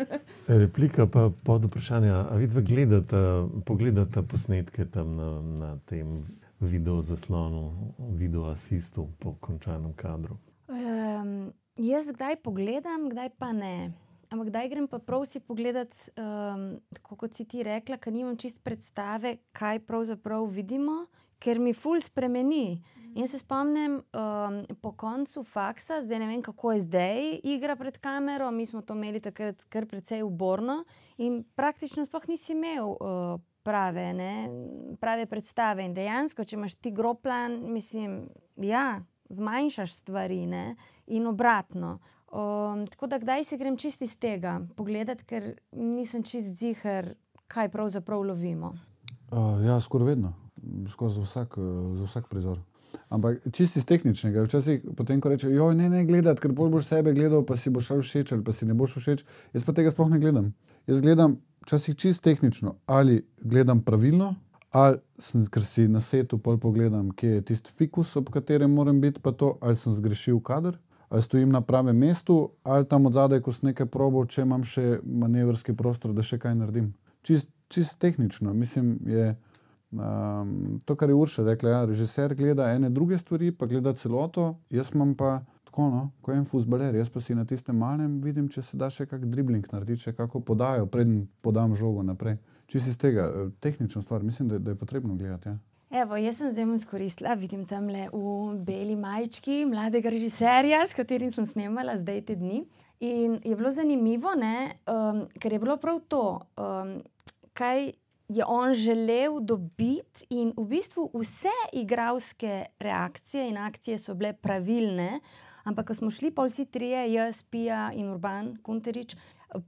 replika pa pod vprašanje. A vidva gledata, pogledata posnetke tam na, na tem video zaslonu, video asistu po končanem kadru? Um, jaz kdaj pogledam, kdaj pa ne. Ampak kdaj grem pa prav si pogledat, um, tako kot si ti rekla, ker nimam čist predstave, kaj pravzaprav vidimo, ker mi ful spremeni. In se spomnim um, po koncu faksa, zdaj ne vem, kako je zdaj igra pred kamero, mi smo to imeli takrat kar precej uborno in praktično sploh nisi imel uh, prave, ne, prave predstave. In dejansko, če imaš ti groplan, mislim, ja, zmanjšaš stvari ne, in obratno. Um, tako da kdaj se grem čist iz tega pogledati, ker nisem čist zihar, kaj pravzaprav lovimo. Uh, ja, skoraj vedno, skoraj za vsak, uh, za vsak prizor. Ampak čisti iz tehničnega, včasih potem, ko rečeš, joj, ne, ne gledati, ker bolj boš sebe gledal, pa si boš všeč ali pa si ne boš všeč. Jaz pa tega sploh ne gledam. Jaz gledam včasih čist tehnično, ali gledam pravilno, ali sem, ker si na svetu pol pogledam, kje je tisti fikus, ob katerem moram biti, pa to, ali sem zgrešil kader, ali stojim na pravem mestu, ali tam od zadaj, ko sem nekaj probo, če imam še manevrski prostor, da še kaj naredim. Čist, čist tehnično, mislim, je. Um, to, kar je Urša rekla, ja, režiser gleda ene druge stvari, pa gleda celoto, jaz imam pa tako, no, kot en fusbaler, jaz pa si na tistem malem vidim, če se da še kak dribling narediti, če kako podajo, preden podam žogo naprej. Si iz tega eh, tehnično stvar, mislim, da, da je potrebno gledati. Ja. Evo, jaz sem zdaj izkoristila, vidim tam le v beli majčki mladega režiserja, s katerim sem snemala zdaj te dni. In je bilo zanimivo, ne, um, ker je bilo prav to, um, kaj je on želel dobiti, in v bistvu vse igralske reakcije in akcije so bile pravilne, ampak ko smo šli pa vsi trije, jaz, Pija in Urban Kunterič,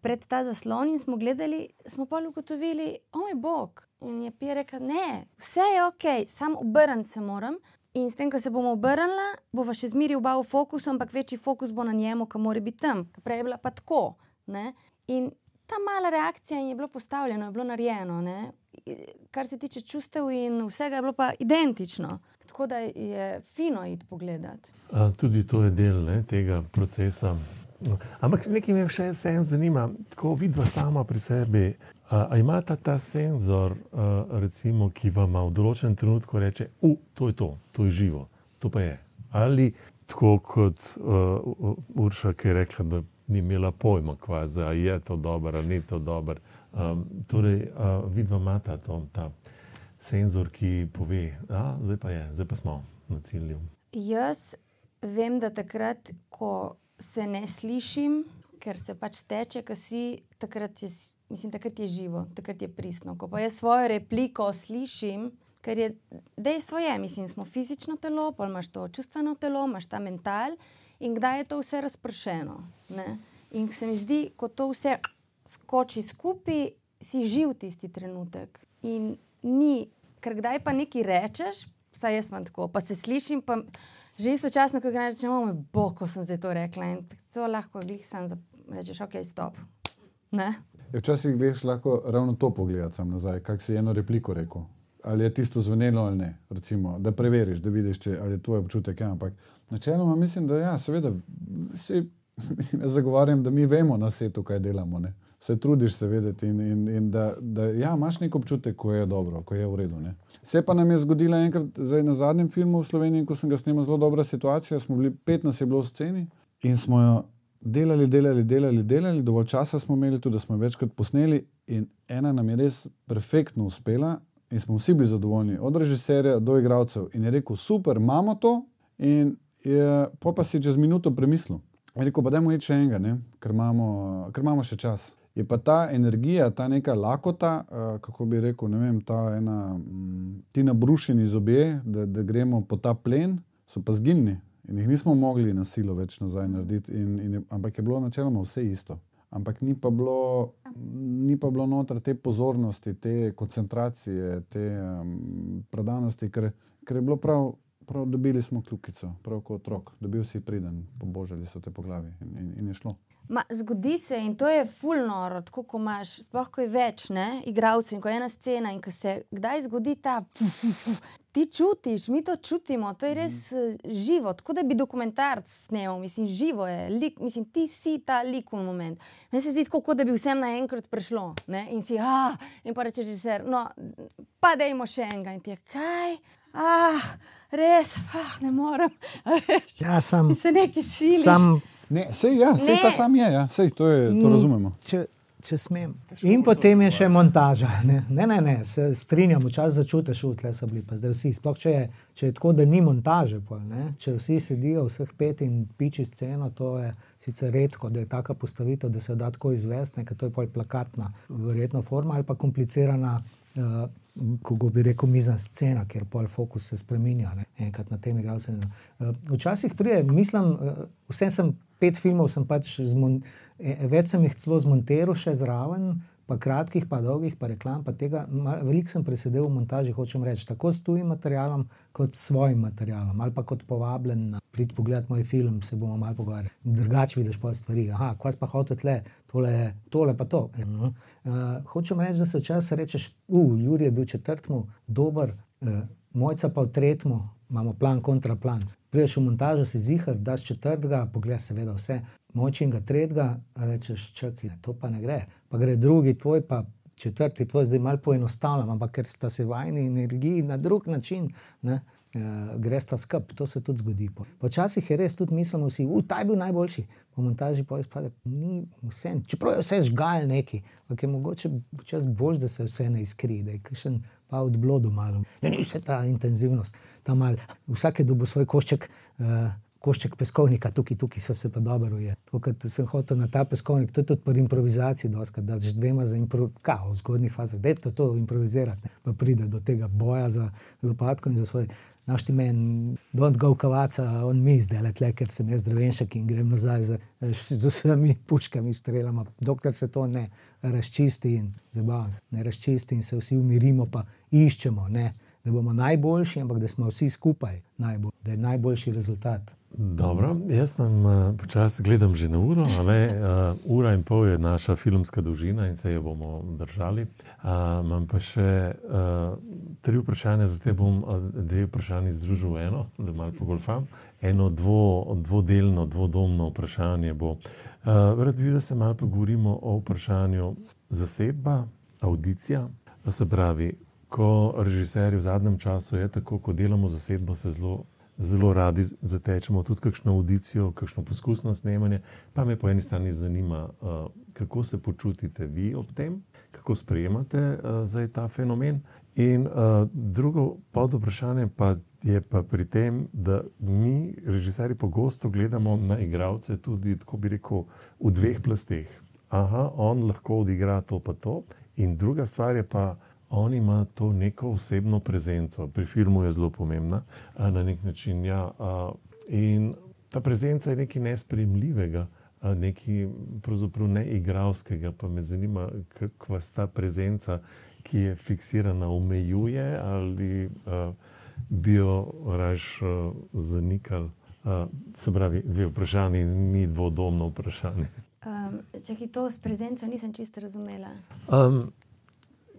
pred ta zaslon in smo gledali, smo pa ugotovili, o moj bog. In je Pija rekel, ne, vse je ok, samo obrniti se moram. In s tem, ko se bomo obrnili, bo še zmeraj oba v fokusu, ampak večji fokus bo na njemu, ki mora biti tam. Prej je bila pa tako. Ne? In ta mala reakcija je bilo postavljeno, je bilo narejeno, ne? kar se tiče čustev in vsega, je bilo pa identično. Tako da je fino iti pogledat. A, tudi to je del ne, tega procesa. Ampak nekaj me še vseeno zanima, tako vidva sama pri sebi. A, a imata ta senzor, a, recimo, ki vam v določenem trenutku reče, da to je to, to je živo, to pa je. Ali tako kot uh, Urša, ki je rekla, da ni imela pojma, kvazi, je to dobro ali ni to dobro. Um, torej, uh, vidva imata to, ta senzor, ki pove, da zdaj pa je, zdaj pa smo na cilju. Jaz vem, da takrat, ko se ne slišim, ker se pač teče, ki si, takrat je, mislim, takrat je živo, takrat je pristno. Ko pa jaz svojo repliko slišim, ker je dejstvo, je, mislim, smo fizično telo, pa imaš to čustveno telo, imaš ta mental in kdaj je to vse razpršeno. Ne? In se mi zdi, ko to vse skoči skupaj, si živ tisti trenutek. In ni, ker kdaj pa nekaj rečeš, vsaj jaz imam tako, pa se slišim, pa že istočasno, ko greš, rečemo, moj bog, ko sem zdaj to rekla. In to lahko glih sam rečeš, ok, stop. Ne? Ja, včasih greš lahko ravno to pogledati nazaj, kak si eno repliko rekel. Ali je tisto zvenelo ali ne, Recimo, da preveriš, da vidiš, če, ali je tvoj občutek. Ja, ampak načeloma mislim, da ja, seveda, vsi, mislim, jaz zagovarjam, da mi vemo na svetu, kaj delamo. Ne? Se trudiš se vedeti in, in, in da, da ja, imaš nek občutek, ko je dobro, ko je v redu. Ne? Se pa nam je zgodila enkrat na zadnjem filmu v Sloveniji, ko sem ga snimal, zelo dobra situacija. Smo bili 15 je bilo v sceni in smo jo delali, delali, delali, delali, dovolj časa smo imeli tudi, da smo večkrat posneli in ena nam je res perfektno uspela. In smo vsi bili zadovoljni, od režiserja do igralcev. In je rekel, super, imamo to. In je, pa si čez minuto premislil. In rekel, pa dajmo iti še enega, ker imamo, ker imamo še čas. Je pa ta energija, ta neka lakota, uh, kako bi rekel, ne vem, ta ena, um, ti nabrušeni zobje, da, da gremo po ta plen, so pa zginili in jih nismo mogli na silo več nazaj narediti. In, in je, ampak je bilo načeloma vse isto ampak ni pa bilo, ni pa bilo noter te pozornosti, te koncentracije, te um, predanosti, ker, ker je bilo prav, prav, dobili smo kljukico, prav kot otrok, dobil si priden, pobožali so te po glavi in, in, in je šlo. Ma, zgodi se in to je fulno, tako ko imaš, sploh ko je več, ne, igralcev in ko je ena scena in ko se kdaj zgodi ta. Ti čutiš, mi to čutimo, to je res uh, živo, tako da bi dokumentarc snel, mislim, živo je, lik, mislim, ti si ta lik v moment. Meni se zdi tako, kot da bi vsem naenkrat prišlo ne? in si, ah, in pa rečeš, že no, pa dajmo še enega in ti je kaj, ah, res, ah, ne morem. Ja, sam, se neki siliš. sam Ne, sej, ja, sej Ne. ta sam je, ja, sej, to, je, to razumemo. če, če smem. In potem je še montaža. Ne, ne, ne, ne se strinjam, včasih začutiš, da so bili pa zdaj vsi. Sploh če je, če je tako, da ni montaže, pol, ne, če vsi sedijo vseh pet in piči sceno, to je sicer redko, da je taka postavitev, da se jo da tako izvesti, ker to je pol plakatna, verjetno forma ali pa komplicirana. Kako bi rekel, mizna scena, kjer pol fokus se spremenja, ne, enkrat na tem igralcem. Uh, včasih prije, mislim, uh, vsem sem pet filmov, sem pač zmon, e, več sem jih celo zmontiral še zraven, pa kratkih, pa dolgih, pa reklam, pa tega. Veliko sem presedel v montaži, hočem reči, tako s tujim materialom, kot s svojim materialom, ali pa kot povabljen na prid pogled moj film, se bomo malo pogovarjali. Drugače vidiš pa stvari, aha, kva si pa hotel tle, tole, tole pa to. Uh, hočem reči, da se včasih rečeš, uh, Juri je bil četrtmu dober, uh, mojca pa v tretjemu, imamo plan, kontraplan. Priješ v montažo, si zihar, daš četrtega, pogledaš seveda vse, močnega tretjega, rečeš, čakaj, to pa ne gre. Pa gre drugi tvoj, pa četrti tvoj, zdaj malo poenostavljam, ampak ker sta se vajni energiji na drug način, ne, uh, gre sta skup, to se tudi zgodi. po. Počasih je res tudi mislimo vsi, uh, ta je bil najboljši. Po montaži pa izpade, ni vse, čeprav je vse žgal neki, ampak je mogoče čas bolj, da se vse ne izkri, da je kakšen pa od blodu malo. Ni vse ta intenzivnost, ta mal, vsak je dobil svoj košček. Uh, Košček peskovnika, tukaj, tukaj so se pa dobro ujeli. Kot sem hotel na ta peskovnik, to je tudi pri improvizaciji, doskrat, da z dvema za improvizacijo, v zgodnih fazah, da je to, to improvizirati, ne. pa pride do tega boja za lopatko in za svoj. Našti meni, don't go kavaca, on mi zdaj le ker sem jaz drevenšek in grem nazaj z, z vsemi puškami, strelama, dokler se to ne razčisti in zabavam se, ne razčisti in se vsi umirimo, pa iščemo, ne, da bomo najboljši, ampak da smo vsi skupaj najbolj, da je najboljši rezultat. Dobro, jaz imam uh, počasi gledam že na uro, uh, ura in pol je naša filmska dolžina in se jo bomo držali. Uh, imam pa še uh, tri vprašanja, zato bom dve vprašanji združil v eno, da malo pogolfam. Eno dvo, dvodelno, dvodomno vprašanje bo. Uh, rad bi, da se malo pogovorimo o vprašanju zasedba, audicija. To se pravi, ko režiserji v zadnjem času je tako, ko delamo zasedbo, se zelo zelo radi zatečemo tudi kakšno audicijo, kakšno poskusno snemanje. Pa me po eni strani zanima, uh, kako se počutite vi ob tem, kako sprejemate uh, zdaj ta fenomen. In uh, drugo pod vprašanje pa je pa pri tem, da mi, režiserji, pogosto gledamo na igralce tudi, tako bi rekel, v dveh plasteh. Aha, on lahko odigra to pa to. In druga stvar je pa, On ima to neko osebno prezenco, pri filmu je zelo pomembna, a, na nek način. Ja, in ta prezenca je nekaj nespremljivega, nekaj pravzaprav neigralskega. Pa me zanima, kako vas ta prezenca, ki je fiksirana, omejuje ali bi jo raž zanikali. A, se pravi, dve vprašanje, ni dvodomno vprašanje. Um, če ki to s prezenco nisem čisto razumela. Um,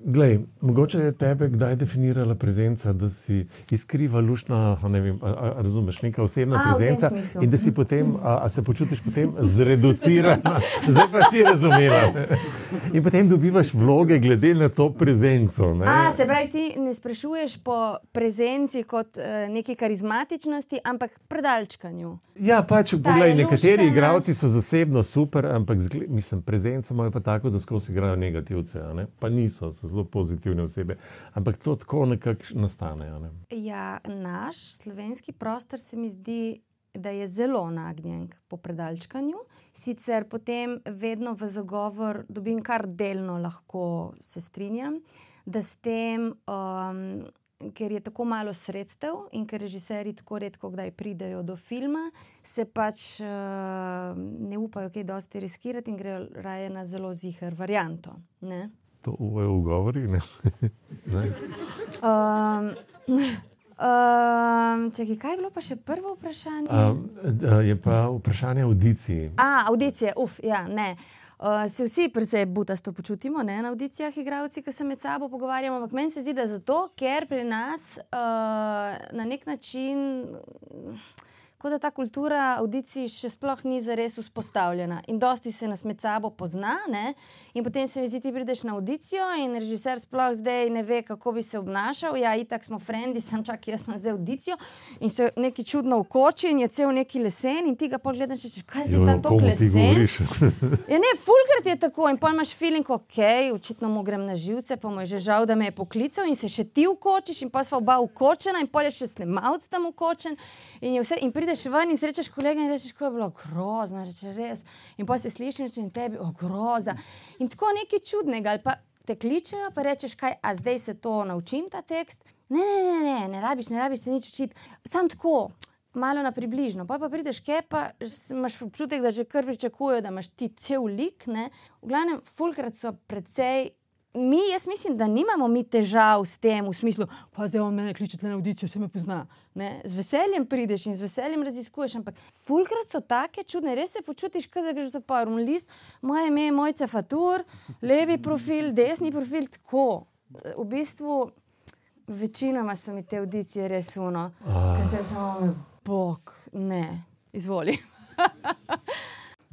Glej, mogoče je tebe kdaj definirala prezenca, da si izkriva lušna, ne vem, a, a, razumeš, neka osebna A, prezenca in da si potem, a, a se počutiš potem zreducirana, zdaj pa si razumela. In potem dobivaš vloge glede na to prezenco. Ne? A, se pravi, ti ne sprašuješ po prezenci kot uh, neki karizmatičnosti, ampak predalčkanju. Ja, pač, poglej, je nekateri luštkana. igralci so zasebno super, ampak mislim, prezenco imajo pa tako, da skozi igrajo negativce, ne? pa niso, so zelo pozitivne osebe. Ampak to tako nekako nastane. Ne? Ja, naš slovenski prostor se mi zdi, da je zelo nagnjen po predalčkanju. Sicer potem vedno v zagovor dobim kar delno, lahko se strinjam, da s tem, um, ker je tako malo sredstev in ker režiserji tako redko kdaj pridejo do filma, se pač uh, ne upajo kaj dosti riskirati in grejo raje na zelo zihar varianto. Ne? To v ugovori. Ne? ne? Um, Um, čekaj, kaj je bilo pa še prvo vprašanje? Uh, je pa vprašanje audiciji. A, audicije, uf, ja, ne. Uh, se vsi precej butasto počutimo ne, na audicijah, igravci, ki se med sabo pogovarjamo. Ampak meni se zdi, da zato, ker pri nas uh, na nek način. Uh, kot da ta kultura audicij še sploh ni zares vzpostavljena. In dosti se nas med sabo pozna, ne? in potem se mi zdi, ti prideš na audicijo in režiser sploh zdaj ne ve, kako bi se obnašal. Ja, itak smo frendi, sem čak jaz na zdaj audicijo in se neki čudno ukoči in je cel neki lesen in ti ga pogledaš, če kaj zdaj ta to lesen. ja, ne, fulgrat je tako in pa imaš feeling, ok, očitno mu grem na živce, pa mu je že žal, da me je poklical in se še ti ukočiš in pa sva oba ukočena in pa je še snemalc tam ukočen in je vse in pride prideš ven in srečaš kolega in rečeš, kako je bilo grozno, reče res. In pa si slišiš in tebi, o groza. In tako nekaj čudnega, ali pa te kličejo, pa rečeš, kaj, a zdaj se to naučim, ta tekst. Ne, ne, ne, ne, ne rabiš, ne rabiš se nič učiti. Sam tako. Malo na približno, pa, pa prideš, kaj pa imaš občutek, da že kar pričakujejo, da imaš ti cel lik. Ne? V glavnem, fulkrat so precej mi, jaz mislim, da nimamo mi težav s tem, v smislu, pa zdaj on me kliče na audicijo, vse me pozna. Ne? Z veseljem prideš in z veseljem raziskuješ, ampak fulkrat so take čudne, res se počutiš, kot da greš za parum list, moje ime je mojca fatur, levi profil, desni profil, tako. V bistvu, večinoma so mi te audicije res uno, ah. ker se že imamo, bog, ne, izvoli.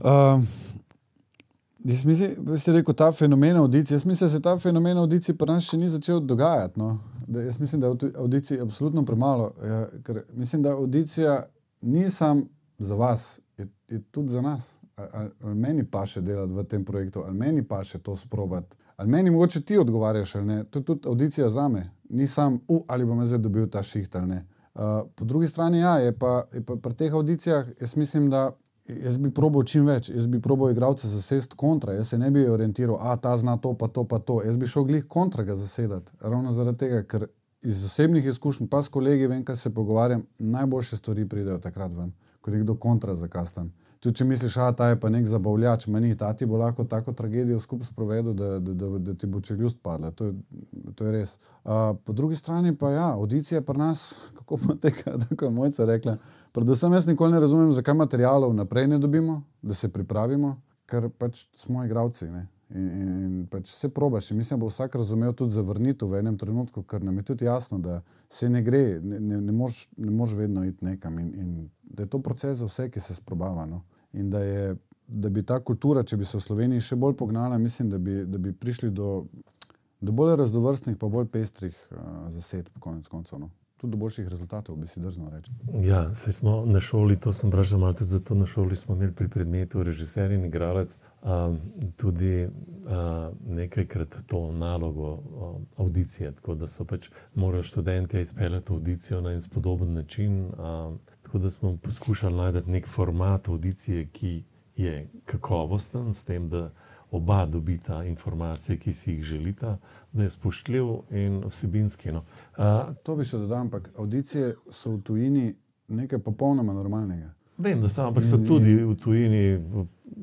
um. Jaz mislim, da je rekel ta fenomen audicije. Jaz mislim, da se ta fenomen audicije pri nas še ni začel dogajati. No. Da, jaz mislim, da je audicije absolutno premalo. Ja, mislim, da audicija ni samo za vas, je, je tudi za nas. Ali, ali meni pa še delati v tem projektu, ali meni pa še to sprobati, ali meni mogoče ti odgovarjaš, ali ne. To je tudi audicija za me, ni sam, uh, ali bom zdaj dobil ta šiht ali ne. Uh, po drugi strani, ja, je pa, je pa pri teh audicijah, jaz mislim, da Jaz bi probil čim več, jaz bi probil igralce zasesti kontra, jaz se ne bi orientiral, a ta zna to, pa to, pa to. Jaz bi šel glih kontra ga zasedati. Ravno zaradi tega, ker iz osebnih izkušenj, pa s kolegi, vem, kaj se pogovarjam, najboljše stvari pridejo takrat ven, ko je kdo kontra zakastan. Tudi če misliš, da ta je pa nek zabavljač, meni ta ti bo lahko tako tragedijo skupaj sprovedel, da, da, da, da ti bo čeljust padla. To, to je res. Uh, po drugi strani pa ja, audicija pri nas, kako poteka, tako je mojca rekla. Predvsem jaz nikoli ne razumem, zakaj materijalov naprej ne dobimo, da se pripravimo, ker pač smo igravci. Ne? In, in, in pač vse probaš. In mislim, da bo vsak razumel tudi zavrnitev v enem trenutku, ker nam je tudi jasno, da se ne gre, ne, ne, ne moreš vedno iti nekam. In, in da je to proces za vse, ki se sprobava. No? In da, je, da bi ta kultura, če bi se v Sloveniji še bolj pognala, mislim, da bi, da bi prišli do, do bolj raznovrstnih, pa bolj pestrih uh, zasedb, konec koncev. No? Tudi do boljših rezultatov, bi si držal reči. Ja, se smo na šoli, to sem vprašal, malo tudi zato na šoli smo imeli pri predmetu režiser in igralec um, tudi uh, nekajkrat to nalogo uh, audicije, tako da so pač morali študenti izpeljati audicijo na en spodoben način. Uh, tako da smo poskušali najti nek format audicije, ki je kakovosten, s tem, da oba dobita informacije, ki si jih želita, da je spoštljiv in vsebinski. No. Uh, to bi še dodal, ampak audicije so v tujini nekaj popolnoma normalnega. Vem, da so, ampak so tudi v tujini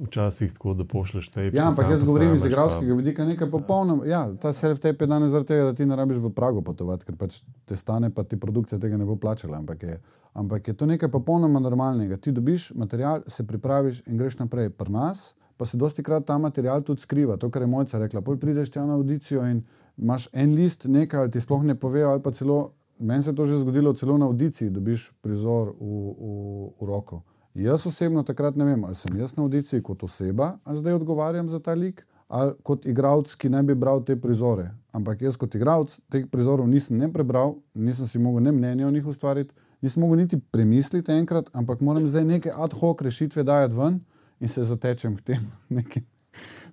včasih tako, da pošleš te epizode. Ja, ampak jaz govorim iz igralskega vidika nekaj popolnoma. Ja, ta self-tape je danes zaradi tega, da ti ne rabiš v Pragu potovati, ker pač te stane, pa ti produkcija tega ne bo plačala. Ampak je, ampak je to nekaj popolnoma normalnega. Ti dobiš material, se pripraviš in greš naprej. Pri nas pa se dosti krat ta material tudi skriva. To, kar je mojca rekla. Pol prideš tam na audicijo in imaš en list, nekaj ali ti sploh ne povejo, ali pa celo, meni se je to že zgodilo, celo na audiciji dobiš prizor v, v, v roko. Jaz osebno takrat ne vem, ali sem jaz na audiciji kot oseba, ali zdaj odgovarjam za ta lik, ali kot igralec, ki ne bi bral te prizore. Ampak jaz kot igralec teh prizorov nisem ne prebral, nisem si mogel ne mnenja o njih ustvariti, nisem mogel niti premisliti enkrat, ampak moram zdaj neke ad hoc rešitve dajati ven in se zatečem k tem nekim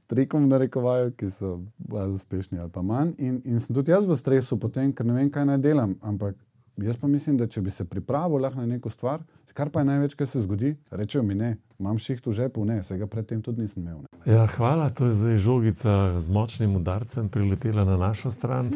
trikom, rekovajo, ki so bolj uspešni ali pa manj. In, in sem tudi jaz v stresu, potem, ker ne vem, kaj naj delam. Ampak jaz pa mislim, da če bi se pripravil na neko stvar, kar pa je največ, kar se zgodi, rečejo mi ne, imam šiht v žepu, ne, se ga predtem tudi nisem imel. Ja, hvala, to je zdaj žogica z močnim udarcem priletela na našo stran.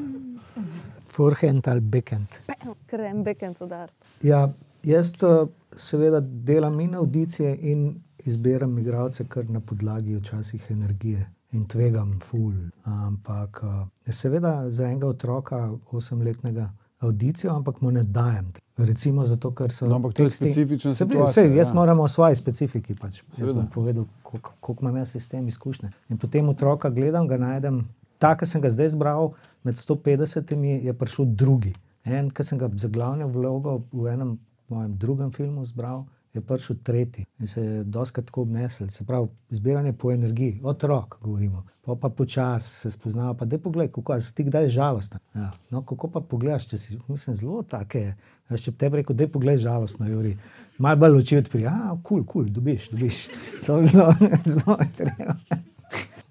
Forehand ali backhand. Krem, backhand udar. Ja, jaz eh, seveda delam in audicije in izbiram igralce kar na podlagi včasih energije in tvegam ful. Ampak eh, seveda za enega otroka, osemletnega, audicijo, ampak mu ne dajem. Recimo zato, ker so No, ampak to je specifična Se situacija, saj, jaz ja. moram o svoji specifiki. Pač. Jaz bom povedal, koliko koliko imam jaz s tem izkušnje. In potem otroka gledam, ga najdem. Ta, ki sem ga zdaj zbral, med 150 je prišel drugi. En, ki sem ga za glavno vlogo v enem mojem drugem filmu zbral, je prišel tretji in se je doskrat tako obnesel. Se pravi, zbiranje po energiji, otrok, govorimo. Pa pa počasi se spoznava, pa da pogled, kako si ti kdaj žalosten. Ja. No, kako pa pogledaš, če si, mislim, zelo take. Veš, če bi te rekel, da je pogled žalostno, Juri. Malo bolj oči odpri, a, kul, kul, dobiš, dobiš. To je bilo zelo treba.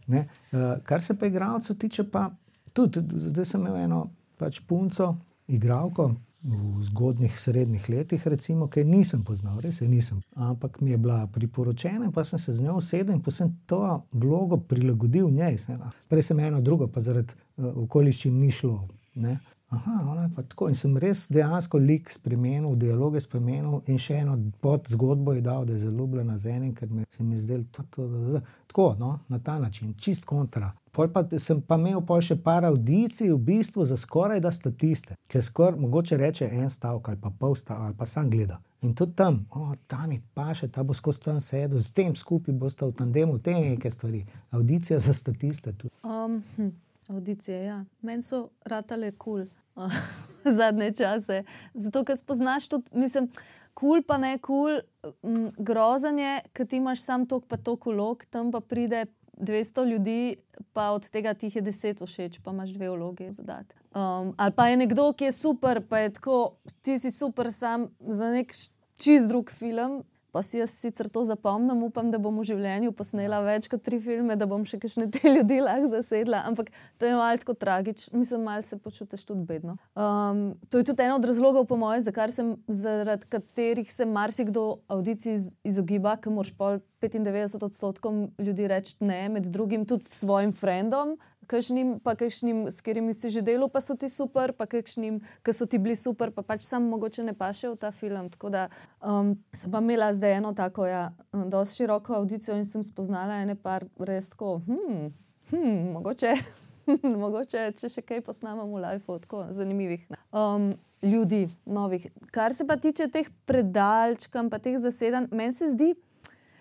Ne? Uh, kar se pa igralcev tiče, pa tudi zdaj sem imel eno pač punco, igralko v zgodnih srednjih letih, recimo, ki nisem poznal, res je nisem. Ampak mi je bila priporočena, pa sem se z njo usedel in pa sem to vlogo prilagodil njej. Sem, a, prej sem eno drugo, pa zaradi uh, okoliščin ni šlo. Ne? Aha, ona je pa tako. In sem res dejansko lik spremenil, dialoge spremenil in še eno pod zgodbo je dal, da je zelo ljubljena z enim, ker mi se mi je zdelo to, to, to, to. tako, no, na ta način, čist kontra. Pol pa sem pa imel pol še par audicij, v bistvu za skoraj da statiste, ker skoraj mogoče reče en stavek ali pa pol stavka ali pa sam gleda. In tudi tam, o, ta mi paše, ta bo skozi tam sedel, s tem skupaj boste v tandemu, te neke stvari. Audicija za statiste tudi. Um, hm, audicije, ja. Meni so ratale kul. Cool. Zadnje čase. Zato, ker spoznaš tudi, mislim, kul cool pa ne kul, cool, grozen je, ker ti imaš sam tok pa tok ulog, tam pa pride 200 ljudi, pa od tega ti je 10 všeč, pa imaš dve vloge zadati. Um, ali pa je nekdo, ki je super, pa je tako, ti si super sam za nek čist drug film. Pa si jaz sicer to zapomnim, upam, da bom v življenju posnela več kot tri filme, da bom še kakšne te ljudi lahko zasedla. Ampak to je tako tragično, mislim, malo se počutiš tudi bedno. Um, to je tudi eno od razlogov, po mojem, zaradi katerih se marsikdo audicij iz, izogiba, ker moraš pol 95 odstotkom ljudi reči ne, med drugim tudi svojim frendom. Kakšnim, pa kakšnim, s katerimi si že delal, pa so ti super, pa kakšnim, ki so ti bili super, pa pač sam mogoče ne paše v ta film. Tako da um, sem pa imela zdaj eno tako, ja, dosti široko audicijo in sem spoznala ene par res tako, hm, hm, mogoče, mogoče, če še kaj posnamem v live, tako zanimivih um, ljudi, novih. Kar se pa tiče teh predalčkam, pa teh zasedanj, meni se zdi,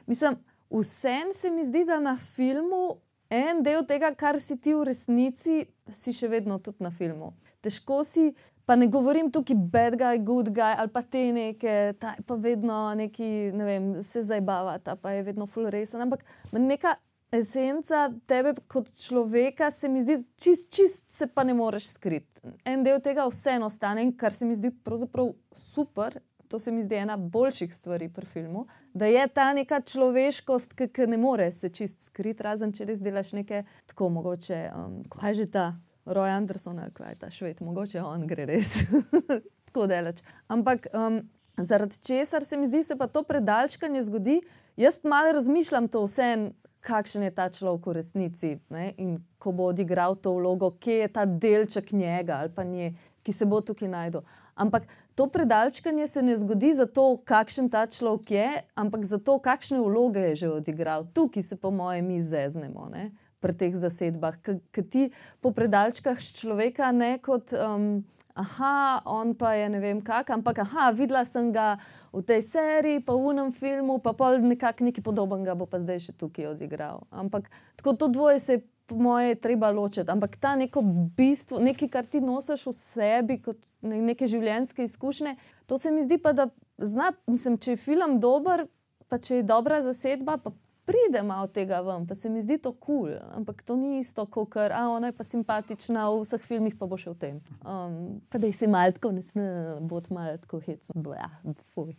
mislim, vsem se mi zdi, da na filmu en del tega, kar si ti v resnici, si še vedno tudi na filmu. Težko si, pa ne govorim tukaj bad guy, good guy ali pa te neke, ta je pa vedno neki, ne vem, se zabava, ta pa je vedno full resen, ampak neka esenca tebe kot človeka se mi zdi, čist, čist se pa ne moreš skriti. En del tega vseeno ostane kar se mi zdi pravzaprav super. To se mi zdi ena boljših stvari pri filmu, da je ta neka človeškost, ki, ne more se čist skriti, razen če res delaš nekaj tako mogoče. Um, kaj že ta Roy Anderson ali kaj ta šved, mogoče on gre res tako delač. Ampak um, zaradi česar se mi zdi, se pa to predalčkanje zgodi, jaz malo razmišljam to vse. Kakšen je ta človek v resnici ne? in ko bo odigral to vlogo, kje je ta delček njega ali pa nje, ki se bo tukaj najdel. Ampak to predalčkanje se ne zgodi zato, kakšen ta človek je, ampak zato, kakšne vloge je že odigral. Tukaj se, po mojem, mi zeznemo ne? pri teh zasedbah. Ker ti po predalčkah človeka ne kot. Um, Aha, on pa je ne vem kak, ampak aha, videla sem ga v tej seriji, pa v unem filmu, pa pol nekako nekaj podobnega bo pa zdaj še tukaj odigral. Ampak tako to dvoje se je po moje treba ločiti. Ampak ta neko bistvo, nekaj, kar ti nosiš v sebi, kot ne, neke življenjske izkušnje, to se mi zdi pa, da zna, mislim, če je film dober, pa če je dobra zasedba, pa pride malo tega ven, pa se mi zdi to kul. Cool. Ampak to ni isto, kot kar, a ona je pa simpatična v vseh filmih, pa bo še v tem. Um, pa da si malo tako, ne sme biti malo tako hecno. Blah, fuj.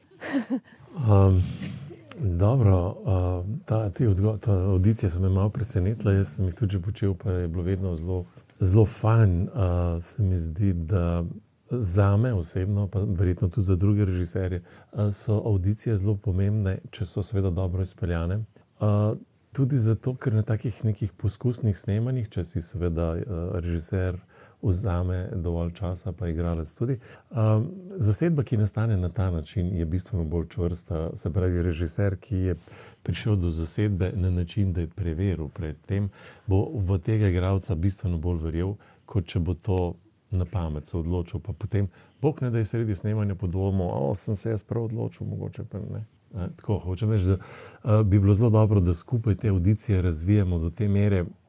Um, dobro, uh, ta, te odgo- ta audicije so me malo presenetile, jaz sem jih tudi počel, pa je bilo vedno zelo, zelo fajn. Uh, se mi zdi, da za me osebno, pa verjetno tudi za druge režiserje, uh, so audicije zelo pomembne, če so seveda dobro izpeljane. Uh, tudi zato, ker na takih nekih poskusnih snemanjih, če si seveda uh, režiser vzame dovolj časa, pa igralec tudi. Um, zasedba, ki nastane na ta način, je bistveno bolj čvrsta. Se pravi, režiser, ki je prišel do zasedbe na način, da je preveril predtem, bo v tega igralca bistveno bolj verjel, kot če bo to na pamet se odločil, pa potem, bog ne da je sredi snemanja po domu, o, sem se jaz prav odločil, mogoče pa ne. E, tako, hočem reči, da a, bi bilo zelo dobro, da skupaj te audicije razvijamo do te mere, a,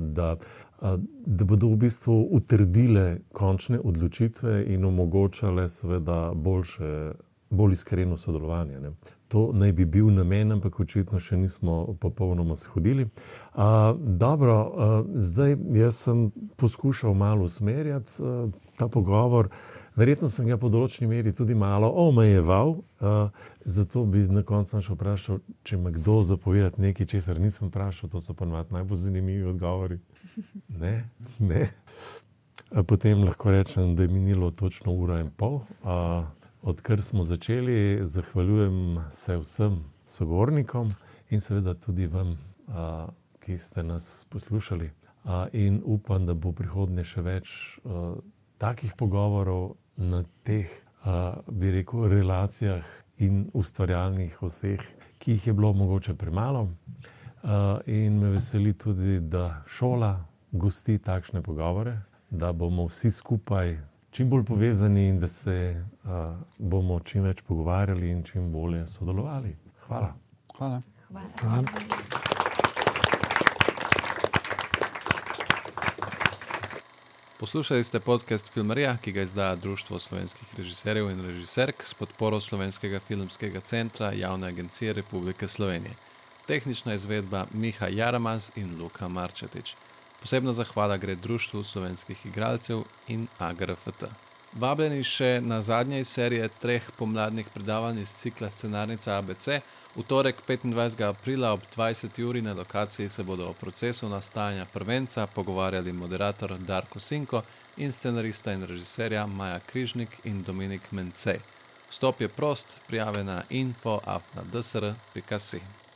da, a, da bodo v bistvu utrdile končne odločitve in omogočale seveda boljše, bolj iskreno sodelovanje. Ne. To naj bi bil namen, ampak očitno še nismo popolnoma shodili. Uh, dobro, uh, zdaj jaz sem poskušal malo usmerjati uh, ta pogovor. Verjetno sem ga po določeni meri tudi malo omejeval, uh, zato bi na koncu še vprašal, če ima kdo zapovedati nekaj, česar nisem vprašal. To so pa najbolj zanimivi odgovori. Ne, ne. Potem lahko rečem, da je minilo točno ura in pol. Uh, odkar smo začeli, zahvaljujem se vsem sogovornikom in seveda tudi vam, a, ki ste nas poslušali. A, in upam, da bo prihodnje še več a, takih pogovorov na teh, a, bi rekel, relacijah in ustvarjalnih vseh, ki jih je bilo mogoče premalo. A, in me veseli tudi, da šola gosti takšne pogovore, da bomo vsi skupaj čim bolj povezani in da se uh, bomo čim več pogovarjali in čim bolje sodelovali. Hvala. Hvala. Hvala. Hvala. Poslušali ste podcast Filmarija, ki ga izdaja Društvo slovenskih režiserjev in režiserk s podporo Slovenskega filmskega centra Javne agencije Republike Slovenije. Tehnična izvedba Miha Jaramaz in Luka Marčetič. Posebna zahvala gre Društvu slovenskih igralcev in AGRFT. Vabljeni še na zadnje iz serije treh pomladnih predavanj iz cikla Scenarnica ABC. V torek 25. aprila ob 20. uri na lokaciji se bodo o procesu nastajanja prvenca pogovarjali moderator Darko Sinko in scenarista in režiserja Maja Križnik in Dominik Mencej. Vstop je prost, prijave na info.afna.dsr.si.